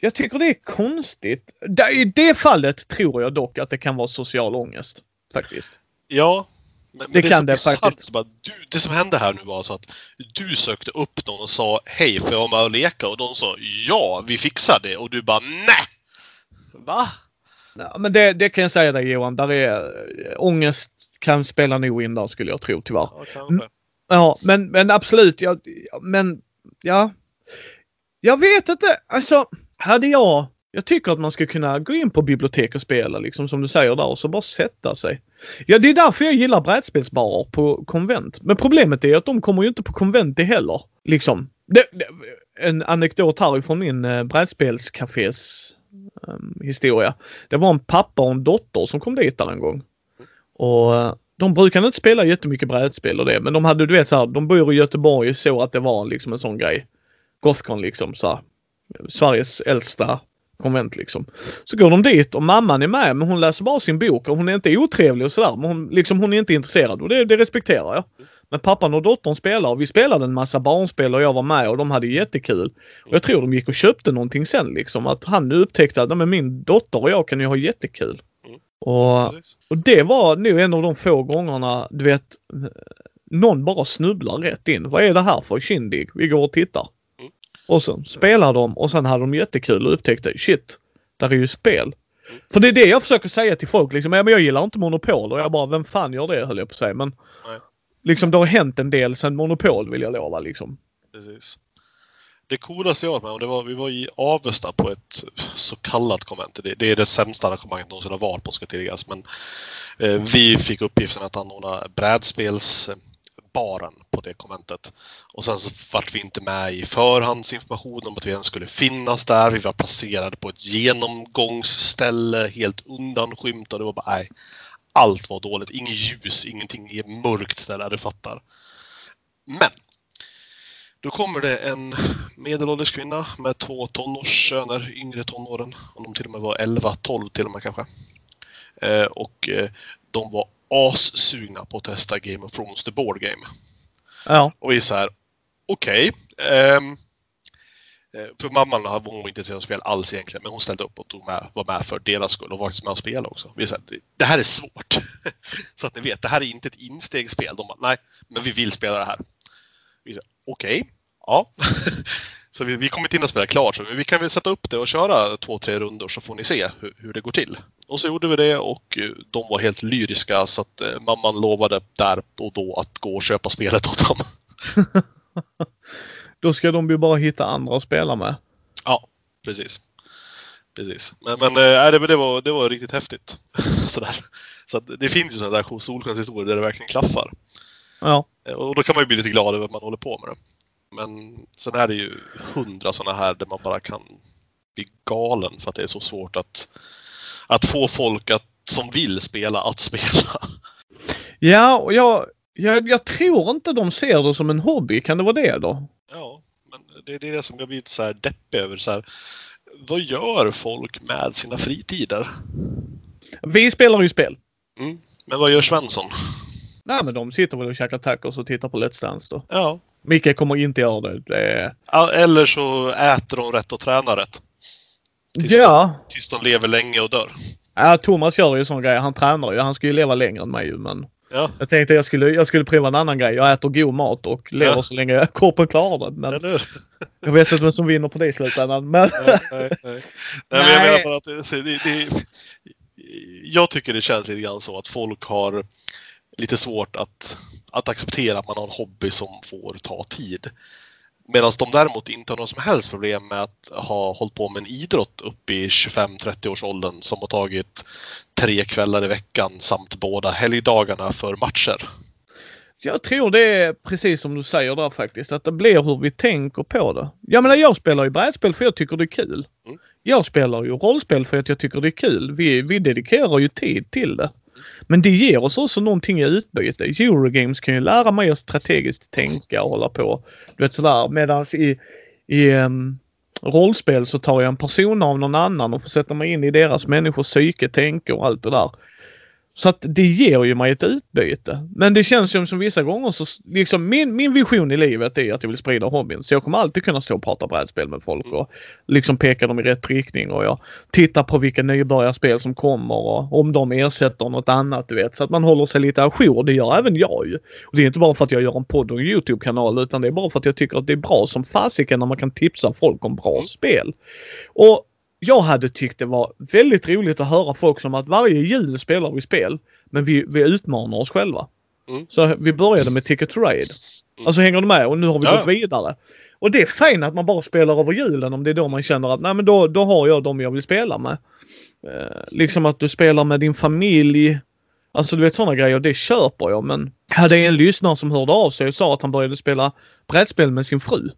Jag tycker det är konstigt. I det fallet tror jag dock att det kan vara social ångest. Faktiskt. Ja. Men, men Det det, kan det faktiskt. så bara, du, det som hände här nu var så att du sökte upp någon och sa hej, får jag vara med och leka? Och de sa ja, vi fixar det. Och du bara nej! Va? Ja, men det, det kan jag säga dig Johan. Där är äh, ångest kan spela nog in där skulle jag tro tyvärr. Ja, kanske. Ja, men, men absolut. Jag, men ja. Jag vet inte. Alltså, hade jag... Jag tycker att man ska kunna gå in på bibliotek och spela liksom som du säger där och så bara sätta sig. Ja, det är därför jag gillar brädspelsbarer på konvent. Men problemet är att de kommer ju inte på konvent det heller. Liksom. Det, det, en anekdot härifrån min eh, brädspelscafés um, ehm, historia. Det var en pappa och en dotter som kom dit där en gång. Och eh, de brukade inte spela jättemycket brädspel och det, men de hade, du vet så här, de bor i Göteborg så att det var liksom en sån grej. Gothcon liksom så här, Sveriges äldsta konvent liksom. Så går de dit och mamman är med men hon läser bara sin bok och hon är inte otrevlig och sådär. Men hon, liksom, hon är inte intresserad och det, det respekterar jag. Men pappan och dottern spelar och vi spelade en massa barnspel och jag var med och de hade jättekul. Och jag tror de gick och köpte någonting sen liksom. Att han upptäckte att men min dotter och jag kan ju ha jättekul. Och och det var nog en av de få gångerna, du vet, någon bara snubblar rätt in. Vad är det här för kindig? Vi går och tittar. Och så spelar de och sen hade de jättekul och upptäckte shit, där är ju spel. För det är det jag försöker säga till folk liksom, ja, men jag gillar inte Monopol och jag bara, vem fan gör det höll jag på att säga. Men Nej. liksom det har hänt en del sen Monopol vill jag lova liksom. Precis. Det coolaste jag var med om, det var vi var i Avesta på ett så kallat konvent. Det, det är det sämsta arrangemanget någonsin har varit på ska tilläggas. Men eh, vi fick uppgiften att anordna brädspels baren på det konventet. Och sen så vart vi inte med i förhandsinformation om att vi ens skulle finnas där. Vi var placerade på ett genomgångsställe helt undanskymt och det var bara nej. Allt var dåligt. Inget ljus, ingenting är mörkt där, du fattar. Men då kommer det en medelålders kvinna med två tonårssöner, yngre tonåren. Om de till och med var 11, 12 till och med kanske. Eh, och eh, de var assugna på att testa Game of Thrones, the board game. Ja. Och vi är så här, okej. Okay, ehm, eh, för mamman var inte intresserad av spel alls egentligen, men hon ställde upp och tog med, var med för deras skull och var faktiskt med och spelade också. Vi så här, det här är svårt. så att ni vet, det här är inte ett instegsspel. De bara, nej, men vi vill spela det här. Okej, okay, ja. Så vi, vi kommer inte in och spela klart, så vi kan väl sätta upp det och köra två, tre rundor så får ni se hur, hur det går till. Och så gjorde vi det och eh, de var helt lyriska så att eh, mamman lovade där och då att gå och köpa spelet åt dem. då ska de ju bara hitta andra att spela med. Ja, precis. Precis. Men, men äh, det, det, var, det var riktigt häftigt. Sådär. Så det finns ju sådana där solskenshistorier där det verkligen klaffar. Ja. Och då kan man ju bli lite glad över att man håller på med det. Men sen är det ju hundra sådana här där man bara kan bli galen för att det är så svårt att, att få folk att, som vill spela att spela. Ja, och jag, jag, jag tror inte de ser det som en hobby. Kan det vara det då? Ja, men det, det är det som jag blir så här deppig över. Så här, vad gör folk med sina fritider? Vi spelar ju spel. Mm. Men vad gör Svensson? Nej, men de sitter väl och käkar tacos och tittar på Let's Dance då. Ja, Micke kommer inte göra det. det... Eller så äter de rätt och tränar rätt. Tills ja. De, tills de lever länge och dör. Ja, Thomas gör ju sån grej. Han tränar ju. Han ska ju leva längre än mig ju, men... Ja. Jag tänkte jag skulle, jag skulle prova en annan grej. Jag äter god mat och lever ja. så länge kroppen klarar det. Men Eller? jag vet inte vem som vinner på det i slutändan. Men... Nej, nej, nej. nej, men jag menar bara att det, det, det, jag tycker det känns lite grann så att folk har lite svårt att, att acceptera att man har en hobby som får ta tid. Medan de däremot inte har något som helst problem med att ha hållit på med en idrott upp i 25-30 års åldern som har tagit tre kvällar i veckan samt båda helgdagarna för matcher. Jag tror det är precis som du säger där faktiskt, att det blir hur vi tänker på det. Jag menar jag spelar ju brädspel för jag tycker det är kul. Mm. Jag spelar ju rollspel för att jag tycker det är kul. Vi, vi dedikerar ju tid till det. Men det ger oss också någonting i utbyte. Eurogames kan ju lära mig att strategiskt tänka och hålla på. Du vet sådär. Medans i, i um, rollspel så tar jag en person av någon annan och får sätta mig in i deras människors psyke, tänke och allt det där. Så att det ger ju mig ett utbyte. Men det känns ju som vissa gånger så liksom min, min vision i livet är att jag vill sprida hobbyn. Så jag kommer alltid kunna stå och prata brädspel med folk och liksom peka dem i rätt riktning och jag tittar på vilka nybörjarspel som kommer och om de ersätter något annat du vet. Så att man håller sig lite ajour. Det gör även jag ju. Och det är inte bara för att jag gör en podd och en Youtube-kanal utan det är bara för att jag tycker att det är bra som fasiken när man kan tipsa folk om bra spel. Och jag hade tyckt det var väldigt roligt att höra folk som att varje jul spelar vi spel. Men vi, vi utmanar oss själva. Mm. Så vi började med Ticket to Ride. Mm. Alltså hänger du med? Och nu har vi ja. gått vidare. Och det är fint att man bara spelar över julen om det är då man känner att nej men då, då har jag dem jag vill spela med. Eh, liksom att du spelar med din familj. Alltså du vet sådana grejer, det köper jag men hade en lyssnare som hörde av sig och sa att han började spela brädspel med sin fru.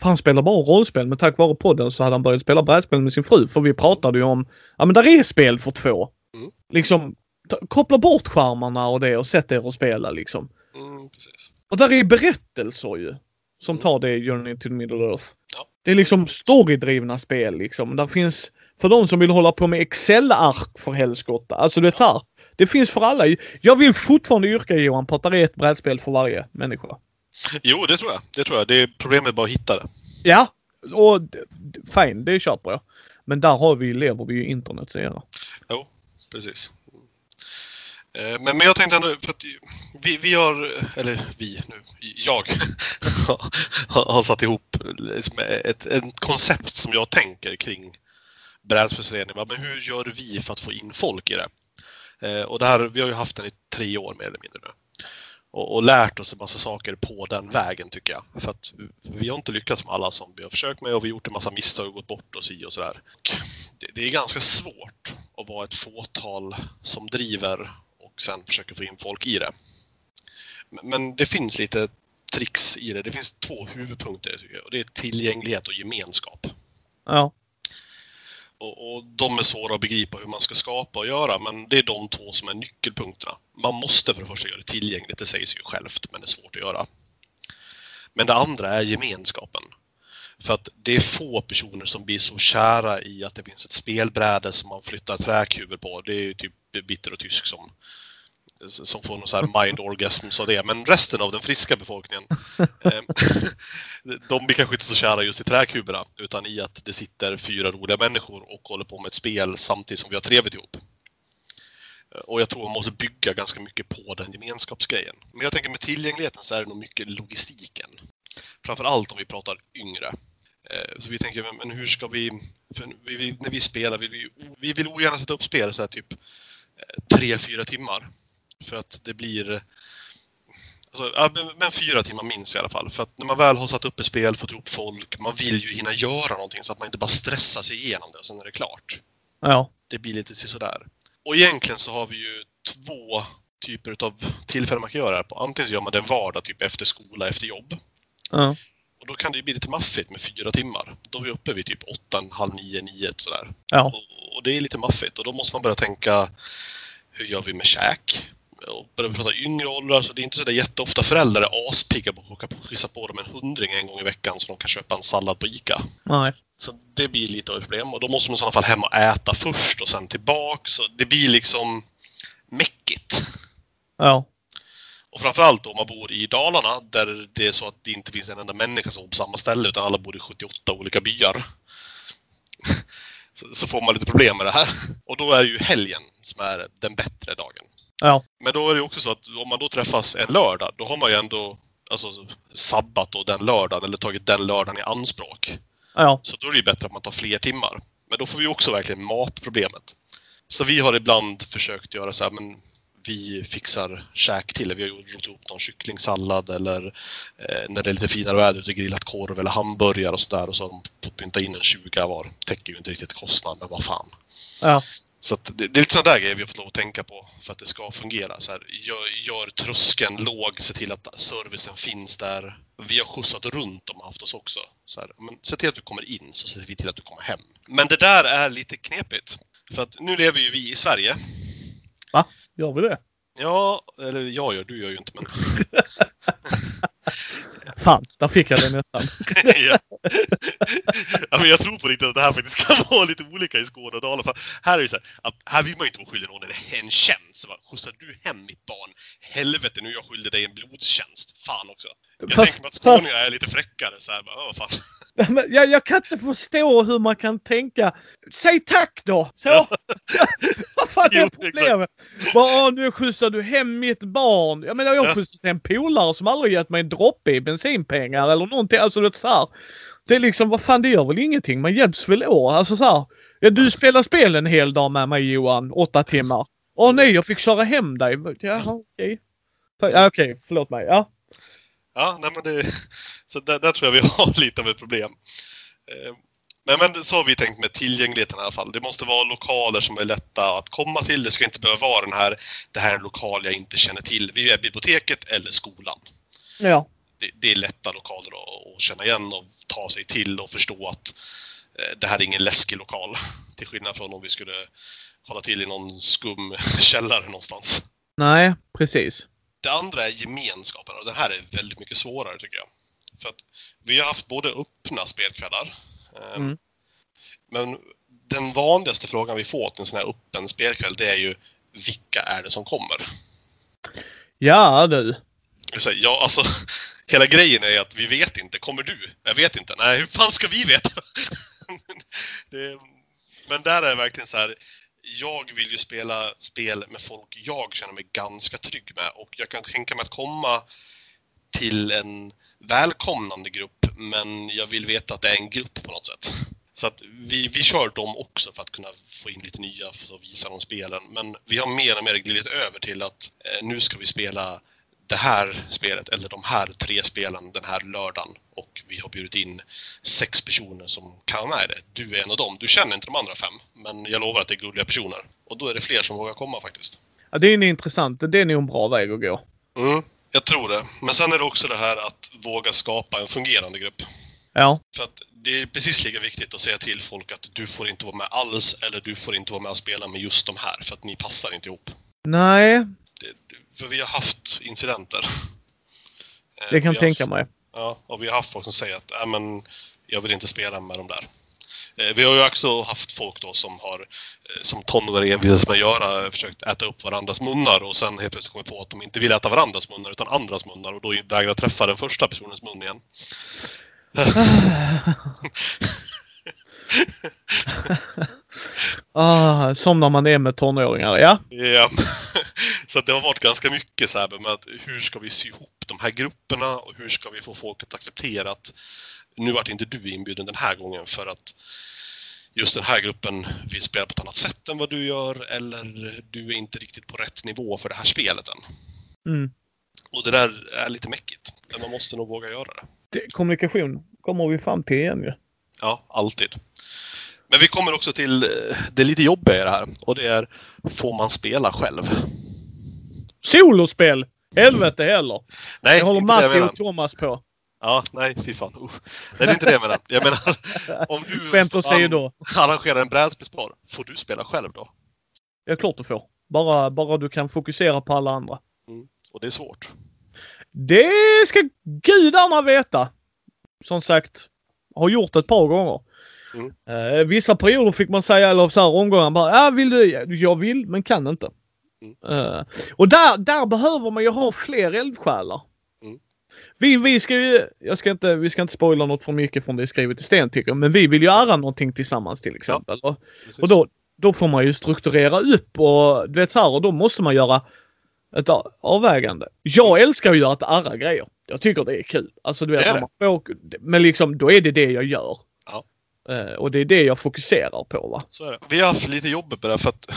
För han spelar bara rollspel men tack vare podden så hade han börjat spela brädspel med sin fru. För vi pratade ju om, ja men där är spel för två. Mm. Liksom, ta, koppla bort skärmarna och det och sätt er och spela liksom. Mm. Och där är berättelser ju. Som mm. tar det Journey to the Middle Earth. Ja. Det är liksom storydrivna spel liksom. Där finns, för de som vill hålla på med Excel-ark för helskotta. Alltså det är så här, Det finns för alla. Jag vill fortfarande yrka Johan på att det är ett brädspel för varje människa. Jo, det tror jag. Det tror jag. Det är problemet bara att hitta det. Ja, och fine, det köper jag. Men där har vi, lever vi ju internets era. Jo, precis. Eh, men, men jag tänkte ändå, för att vi, vi har, eller vi nu, jag har, har satt ihop liksom ett, ett koncept som jag tänker kring brädspelsföreningen. Men hur gör vi för att få in folk i det? Eh, och det här, vi har ju haft den i tre år mer eller mindre nu och, och, lärt oss en massa saker på den vägen tycker jag. För att vi har inte lyckats med alla som vi har försökt med och vi har gjort en massa misstag och gått bort oss i och sådär. Det, det är ganska svårt att vara ett fåtal som driver och sen försöker få in folk i det. Men- Men det finns lite tricks i det. Det finns två huvudpunkter tycker jag. Och det är tillgänglighet och gemenskap. Ja. Och, och de är svåra att begripa hur man ska skapa och göra, men det är de två som är nyckelpunkterna. Man måste för det första göra det tillgängligt, det säger sig ju självt, men det är svårt att göra. Men det andra är gemenskapen. För att det är få personer som blir så kära i att det finns ett spelbräde som man flyttar träkuber på. Det är ju typ bitter och tysk som, som får någon sån här mind orgasm av det. Men resten av den friska befolkningen, eh, de blir kanske inte så kära just i träkuberna, utan i att det sitter fyra roliga människor och håller på med ett spel samtidigt som vi har trevligt ihop. Eh, Och jag tror man måste bygga ganska mycket på den gemenskapsgrejen. Men jag tänker med tillgängligheten så är det nog mycket logistiken. Framförallt om vi pratar yngre. Eh, Så vi tänker, men- hur ska vi... Vi, när vi spelar, vi, vi, vi vill ogärna sätta upp spel så här typ tre, fyra timmar. För att det blir... Alltså, men- men fyra timmar minst i alla fall. För att när man väl har satt upp ett spel, fått ihop folk, man vill ju hinna göra någonting så att man inte bara stressar sig igenom det och sen är det klart. Ja. Det blir lite sådär. Och egentligen så har vi ju två typer av tillfällen man kan göra det här på. Antingen så gör man det en vardag, typ efter skola, efter jobb. Ja. Och då kan det ju bli lite maffigt med fyra timmar. Då är vi uppe vid typ åtta, halv nio, nio sådär. Ja. Och, och det är lite maffigt. Och då måste man börja tänka, hur gör vi med käk? Och börjar vi prata yngre åldrar, så det är inte så där jätteofta föräldrar är aspigga på att skicka på- skissa på dem en hundring en gång i veckan så de kan köpa en sallad på ICA. Nej. Så det blir lite av ett problem. Och då måste man i sådana fall hem och äta först och sen tillbaks. Så det blir liksom mäckigt. Ja. Och framförallt om man bor i Dalarna där det är så att det inte finns en enda människa som bor på samma ställe utan alla bor i 78 olika byar. Så, så får man lite problem med det här. Och då är ju helgen som är den bättre dagen. Ja. Men då är det också så att om man då träffas en lördag, då har man ju ändå alltså, sabbat då den lördagen eller tagit den lördagen i anspråk. Ja. Så då är det ju bättre att man tar fler timmar. Men då får vi också verkligen matproblemet. Så vi har ibland försökt göra så här, men vi fixar käk till. Vi har gjort ihop någon kycklingsallad eller eh, när det är lite finare väder ute grillat korv eller hamburgare och sådär och så har de fått pynta in en 20 var. Täcker ju inte riktigt kostnaden, men vad fan. Ja. Så att det, det är lite sådana där grejer vi har fått lov att tänka på för att det ska fungera. Så här, gör, gör tröskeln låg, se till att servicen finns där. Vi har skjutsat runt dem och haft oss också. Så här, men se till att du kommer in så ser vi till att du kommer hem. Men det där är lite knepigt. För att nu lever ju vi i Sverige. Gör vi det? Ja, eller jag gör, du gör ju inte men... Fan, där fick jag det nästan. ja. ja, men jag tror på riktigt att det här faktiskt kan vara lite olika i Skåne och Dalarna. Här är det så här, här vill man ju inte vara skyldig någon en tjänst. Skjutsar du hem mitt barn? Helvete, nu är jag skyldig dig en blodstjänst. Fan också. Jag Fast- tänker mig att fast- skåningar är lite fräckare så här, bara, "Åh, vad fan. Jag, jag kan inte förstå hur man kan tänka. Säg tack då! Så! Vad fan är problemet? Bara, "Åh, nu skjutsar du hem mitt barn. Jag menar, jag har skjutsat en polare som aldrig gett mig en droppe i bensinpengar eller någonting. Alltså det är så här. Det är liksom, vad fan det gör väl ingenting. Man hjälps väl åt. Alltså så här. Ja, du spelar spel en hel dag med mig Johan. Åtta timmar. Åh nej, jag fick köra hem dig. Jaha, okej. Ja, okej, förlåt mig. Ja. Ja, nej men det... Så där, där tror jag vi har lite av ett problem. Eh, Men, men så har vi tänkt med tillgängligheten i alla fall. Det måste vara lokaler som är lätta att komma till. Det ska inte behöva vara den här, det här är en lokal jag inte känner till. Vi är biblioteket eller skolan. Ja. det, det är lätta lokaler att, att känna igen och ta sig till och förstå att eh, det här är ingen läskig lokal. Till skillnad från om vi skulle hålla till i någon skum källare någonstans. Nej, precis. Det andra är gemenskapen och den här är väldigt mycket svårare tycker jag. För att vi har haft både öppna spelkvällar eh, Mm. men den vanligaste frågan vi får till en sån här öppen spelkväll det är ju vilka är det som kommer? Ja du. Ja, alltså, hela grejen är att vi vet inte. Kommer du? Jag vet inte. Nej, hur fan ska vi veta? det, men där är det verkligen så här. Jag vill ju spela spel med folk jag känner mig ganska trygg med och jag kan tänka mig att komma till en välkomnande grupp men jag vill veta att det är en grupp på något sätt. Så att vi, vi kör dem också för att kunna få in lite nya för att visa de spelen. Men vi har mer och mer glidit över till att eh, nu ska vi spela det här spelet eller de här tre spelen den här lördagen och vi har bjudit in sex personer som kan med det. Du är en av dem. Du känner inte de andra fem, men jag lovar att det är gulliga personer. Och då är det fler som vågar komma faktiskt. Ja, det är en intressant. Det är nog en bra väg att gå. Mm. Jag tror det. Men sen är det också det här att våga skapa en fungerande grupp. Ja. För att det är precis lika viktigt att säga till folk att du får inte vara med alls eller du får inte vara med och spela med just de här för att ni passar inte ihop. Nej, det, för vi har haft incidenter. Eh, det kan vi jag tänka mig. Ja, och vi har haft folk som säger att äh, men, jag vill inte spela med de där. Eh, Vi har ju också haft folk då som har eh, som tonåringar envisas med att göra, försökt äta upp varandras munnar och sen helt plötsligt kommit på att de inte vill äta varandras munnar utan andras munnar och då vägrar träffa den första personens mun igen. ah, som när man är med tonåringar, ja. Ja. Så det har varit ganska mycket så här med att hur ska vi sy ihop de här grupperna och hur ska vi få folk att acceptera att nu vart inte du inbjuden den här gången för att just den här gruppen vill spela på ett annat sätt än vad du gör eller du är inte riktigt på rätt nivå för det här spelet än. Mm. Och det där är lite mäckigt. Men man måste nog våga göra det. Det, kommunikation kommer vi fram till igen ju. Ja, alltid. Men vi kommer också till eh, det lite jobbiga i det här och det är får man spela själv? Solospel! Helvete heller! Nej, Det håller Matti och Thomas på. Ja, nej, fy fan. Usch. Nej, det är inte det jag menar. Jag menar, om du Skämt åsido. arrangerar en brädspelspar, får du spela själv då? Ja, klart du får. Bara, bara du kan fokusera på alla andra. Och det är svårt. Det ska gudarna veta. Som sagt, har gjort ett par gånger. Mm. Eh, vissa perioder fick man säga, eller så här omgångar bara, ja vill du? Jag vill, men kan inte. Eh, och där, där behöver man ju ha fler eldsjälar. Mm. Vi, vi ska ju, jag ska inte, vi ska inte spoila något för mycket från det skrivet i sten tycker jag, men vi vill ju göra någonting tillsammans till exempel. Och, Precis. och då, då får man ju strukturera upp och du vet så här, och då måste man göra ett avvägande. Jag älskar ju att arra grejer. Jag tycker det är kul. Alltså du vet, Det är man får, men liksom då är det det jag gör. Eh, och det är det jag fokuserar på va. Vi har haft lite jobbigt med det för att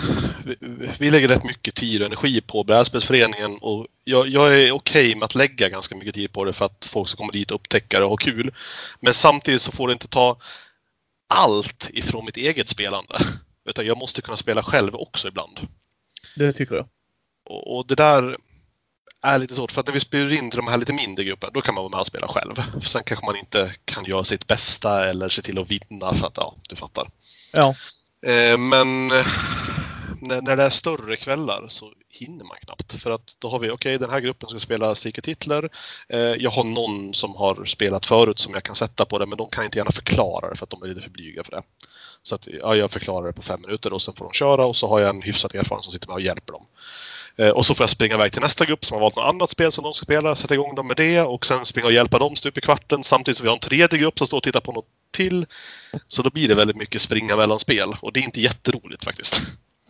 vi, vi lägger rätt mycket tid och energi på brädspelsföreningen och jag, jag är okej med att lägga ganska mycket tid på det för att folk ska komma dit och upptäcka det och ha kul. Men samtidigt så får det inte ta allt ifrån mitt eget spelande. Utan jag måste kunna spela själv också ibland. Det tycker jag. Och, och det där är lite svårt för att när vi spelar in till de här lite mindre grupperna då kan man vara med och spela själv. För sen kanske man inte kan göra sitt bästa eller se till att vinna för att, ja, du fattar. Ja. Eh, men eh, när, när det är större kvällar så hinner man knappt. För att då har vi, okej den här gruppen ska spela Secret Hitler. Eh, jag har någon som har spelat förut som jag kan sätta på det men de kan inte gärna förklara det för att de är lite för blyga för det. Så att ja, jag förklarar det på fem minuter och sen får de köra och så har jag en hyfsat erfaren som sitter med och hjälper dem. Eh, och så får jag springa iväg till nästa grupp som har valt något annat spel som de ska spela, sätta igång dem med det och sen springa och hjälpa dem stup i kvarten samtidigt som vi har en tredje grupp som står och tittar på något till. Så då blir det väldigt mycket springa mellan spel och det är inte jätteroligt faktiskt.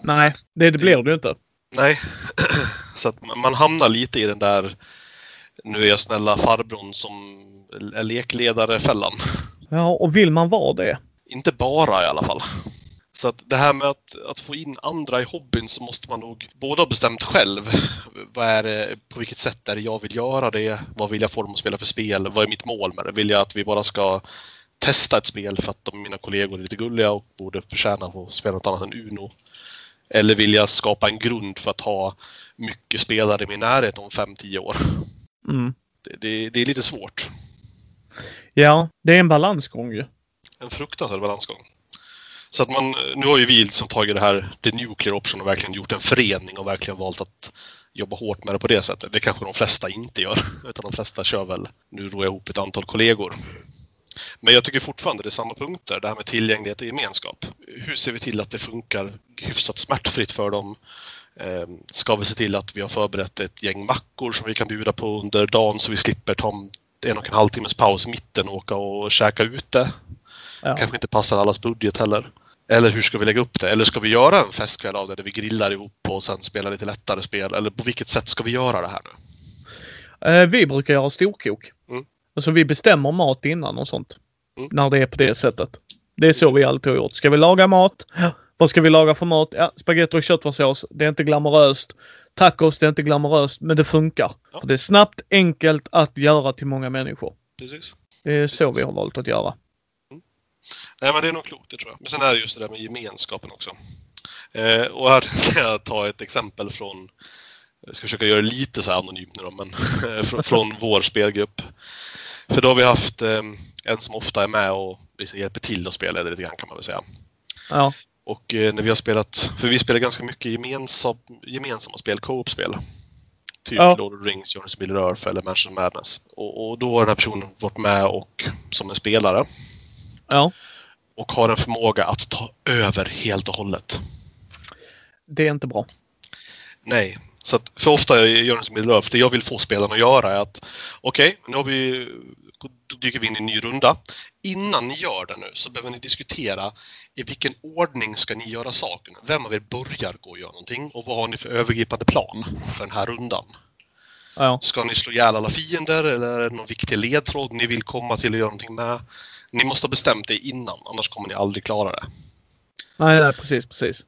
Nej, det, det blir det ju inte. Nej, så att man hamnar lite i den där nu är jag snälla farbrorn som är lekledare-fällan. Ja, och vill man vara det? Inte bara i alla fall. Så att det här med att, att få in andra i hobbyn så måste man nog både ha bestämt själv. Vad är det, på vilket sätt är det jag vill göra det? Vad vill jag få dem att spela för spel? Vad är mitt mål med det? Vill jag att vi bara ska testa ett spel för att de, mina kollegor är lite gulliga och borde förtjäna att spela något annat än Uno? Eller vill jag skapa en grund för att ha mycket spelare i min närhet om 5-10 år? Mm. Det, det, det är lite svårt. Ja, det är en balansgång ju. En fruktansvärd balansgång. Så att man, nu har ju vi liksom tagit det här, the nuclear option och verkligen gjort en förening och verkligen valt att jobba hårt med det på det sättet. Det kanske de flesta inte gör. Utan de flesta kör väl, nu ror jag ihop ett antal kollegor. Men jag tycker fortfarande det är samma punkter, det här med tillgänglighet och gemenskap. Hur ser vi till att det funkar hyfsat smärtfritt för dem? Eh, Ska vi se till att vi har förberett ett gäng mackor som vi kan bjuda på under dagen så vi slipper ta en och en halv timmes paus i mitten och åka och käka ute? Ja. kanske inte passar allas budget heller. Eller hur ska vi lägga upp det? Eller ska vi göra en festkväll av det där vi grillar ihop och sen spelar lite lättare spel? Eller på vilket sätt ska vi göra det här nu? Eh, vi brukar göra storkok. Mm. Alltså vi bestämmer mat innan och sånt. Mm. När det är på det sättet. Det är så vi alltid har gjort. Ska vi laga mat? Vad ska vi laga för mat? Ja, spagetti och köttfärssås. Det är inte glamoröst. Tacos, det är inte glamoröst, men det funkar. Ja. För det är snabbt, enkelt att göra till många människor. Precis. Det är så Precis. vi har valt att göra. Nej, men det är nog klokt, det tror jag. Men sen är det just det där med gemenskapen också. Eh, och här kan jag ta ett exempel från Jag ska försöka göra det lite så här anonymt nu då, men från, från vår spelgrupp. För då har vi haft eh, en som ofta är med och liksom hjälper till att spela lite grann kan man väl säga. Ja. Och eh, när vi har spelat, för vi spelar ganska mycket gemensam, gemensamma spel, co-op-spel. Typ Ja. Lord of the Rings, Jonas Middle Earth eller Manchester Madness. Och, och då har den här personen varit med och som en spelare Ja. Och har en förmåga att ta över helt och hållet. Det är inte bra. Nej. Så att för ofta gör jag en Middle Earth, det jag vill få spelarna att göra är att okej, nu har vi, dyker vi in i en ny runda. Innan ni gör det nu så behöver ni diskutera i vilken ordning ska ni göra sakerna? Vem av er börjar gå och göra någonting? Och vad har ni för övergripande plan för den här rundan? Ja. Ska ni slå ihjäl alla fiender eller är det någon viktig ledtråd ni vill komma till och göra någonting med? Ni måste ha bestämt det innan, annars kommer ni aldrig klara det. Nej, nej, precis, precis.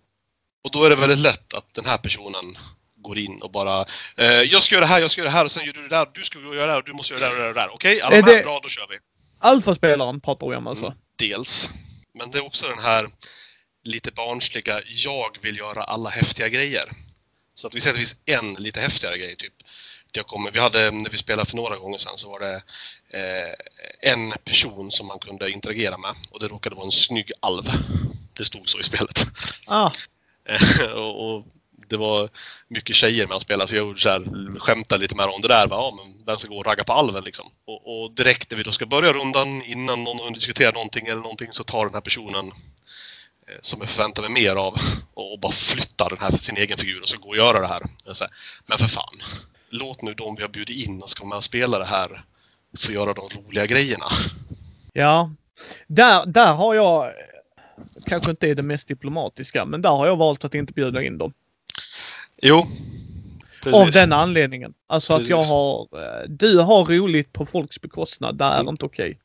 Och då är det väldigt lätt att den här personen går in och bara eh, Jag ska göra det här, jag ska göra det här och sen gör du det där, du ska göra det här och du måste göra det där och det där. Okej, alla Är med? det- Bra, då kör vi. Alfaspelaren pratar vi om alltså. Mm, dels. Men det är också den här lite barnsliga, jag vill göra alla häftiga grejer. Så att vi säger att det finns en lite häftigare grej, typ. Det kommer, vi hade, när vi spelade för några gånger sedan så var det eh, en person som man kunde interagera med och det råkade vara en snygg alv. Det stod så i spelet. Ah, Eh, och, och det var mycket tjejer med att spela så jag gjorde så här, skämtade lite med om det där. Bara, ja, men vem ska gå och ragga på alven liksom? Och, och direkt när vi då ska börja rundan, innan någon har diskuterat någonting eller någonting, så tar den här personen eh, som jag förväntar mig mer av och, bara flyttar den här sin egen figur och så går och göra det här. Jag men för fan, låt nu de vi har bjudit in vara med och spela det här få göra de roliga grejerna. ja. Där, där har jag, kanske inte är det mest diplomatiska, men där har jag valt att inte bjuda in dem. Jo, Av den anledningen. Alltså att jag Precis. har, eh, du har roligt på folks bekostnad. Det är Mm. inte okej.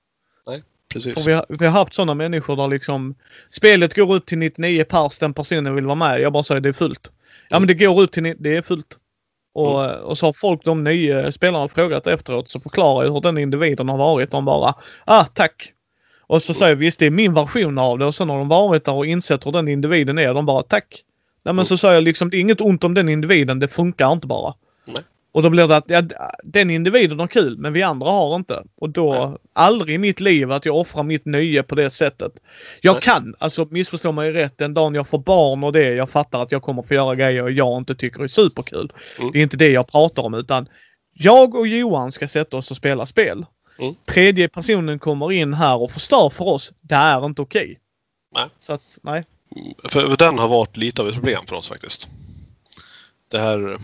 Precis. För vi, har, vi har haft sådana människor där liksom spelet går ut till 99 pers, den personen vill vara med. Jag bara säger det är fullt. Ja men det går ut till, det är fullt. Och, och så har folk, de nya spelarna frågat efteråt så förklarar jag hur den individen har varit. De bara, ah tack. Och så säger jag visst det är min version av det och sen har de varit där och insett hur den individen är. De bara tack. Nej men så säger jag liksom det är inget ont om den individen, det funkar inte bara. Nej. Och då blir det att ja, den individen har kul men vi andra har inte. Och då, Nej. aldrig i mitt liv att jag offrar mitt nöje på det sättet. Jag Nej. kan, alltså missförstå mig rätt, den dagen jag får barn och det, jag fattar att jag kommer få göra grejer jag inte tycker är superkul. Mm. Det är inte det jag pratar om utan jag och Johan ska sätta oss och spela spel. Mm. Tredje personen kommer in här och förstör för oss. Det är inte okej. Nej. Så att, nej. För, för den har varit lite av ett problem för oss faktiskt. Det här...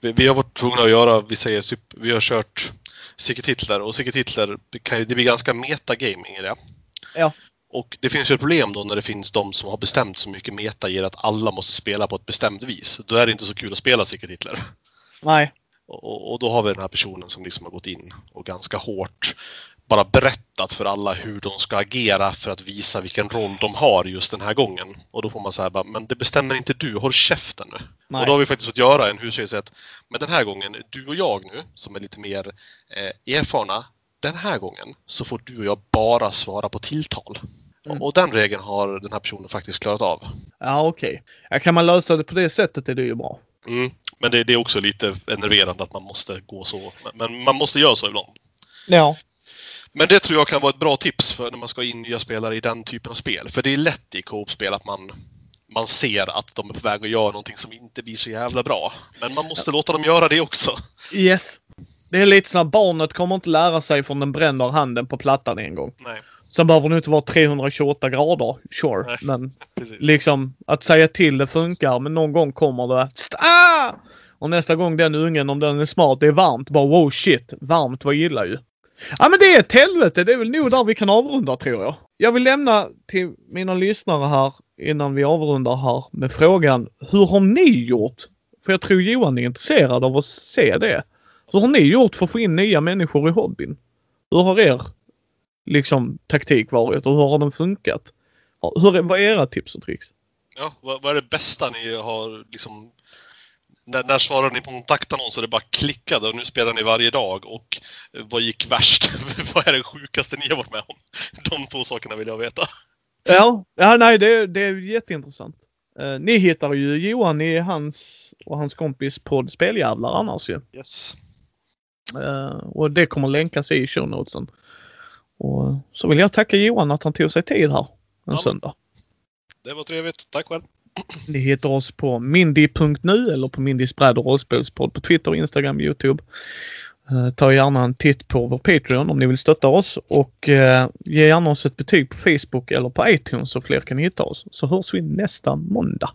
Vi, vi har varit tvungna att göra, vi säger, vi har kört Secret Hitler och Secret Hitler, det, kan, ju- det blir ganska metagaming i det. Ja. Och det finns ju ett problem då när det finns de som har bestämt så mycket meta ger att alla måste spela på ett bestämt vis. Då är det inte så kul att spela Secret Hitler. Nej. Och- och då har vi den här personen som liksom har gått in och ganska hårt bara berättat för alla hur de ska agera för att visa vilken roll de har just den här gången. Och då får man säga men det bestämmer inte du, håll käften nu. Nej. Och då har vi faktiskt fått göra en husregel att men den här gången, du och jag nu, som är lite mer eh, erfarna, den här gången så får du och jag bara svara på tilltal. Mm. Och, den regeln har den här personen faktiskt klarat av. Ja okej. Ja, kan man lösa det på det sättet är det ju bra. Mm. Men det, det är också lite enerverande att man måste gå så. Men, men man måste göra så ibland. Ja. Men det tror jag kan vara ett bra tips för när man ska in nya spelare i den typen av spel. För det är lätt i co-op-spel att man, man ser att de är på väg att göra någonting som inte blir så jävla bra. Men man måste låta dem göra det också. Yes. Det är lite så att barnet kommer inte lära sig från den bränner handen på plattan en gång. Nej, Sen behöver det inte vara 328 grader, sure. Nej. Men precis. liksom att säga till det funkar men någon gång kommer det ah! Och nästa gång den ungen om den är smart, det är varmt. Bara wow shit, varmt vad gillar ju. Ja men det är ett helvete, det är väl nog där vi kan avrunda tror jag. Jag vill lämna till mina lyssnare här innan vi avrundar här med frågan hur har ni gjort? För jag tror Johan är intresserad av att se det. Hur har ni gjort för att få in nya människor i hobbyn? Hur har er liksom taktik varit och hur har den funkat? Hur vad är era tips och tricks? Ja, vad, vad är det bästa ni har liksom... När, när svarade ni på kontaktannons och det bara klickade och nu spelar ni varje dag och eh, vad gick värst? vad är det sjukaste ni har varit med om? De två sakerna vill jag veta. Ja, ja nej det, det är jätteintressant. Eh, ni hittar ju Johan i hans och hans kompis podd Speljävlar annars ju. Yes. Eh, och det kommer länkas i show notesen. Och så vill jag tacka Johan att han tog sig tid här en Ja. söndag. Det var trevligt. Tack själv. Ni hittar oss på mindy.nu eller på Mindys bräd och rollspelspodd på Twitter, Instagram, Youtube. Eh, ta gärna en titt på vår Patreon om ni vill stötta oss och eh, ge gärna oss ett betyg på Facebook eller på iTunes så fler kan hitta oss. Så hörs vi nästa måndag.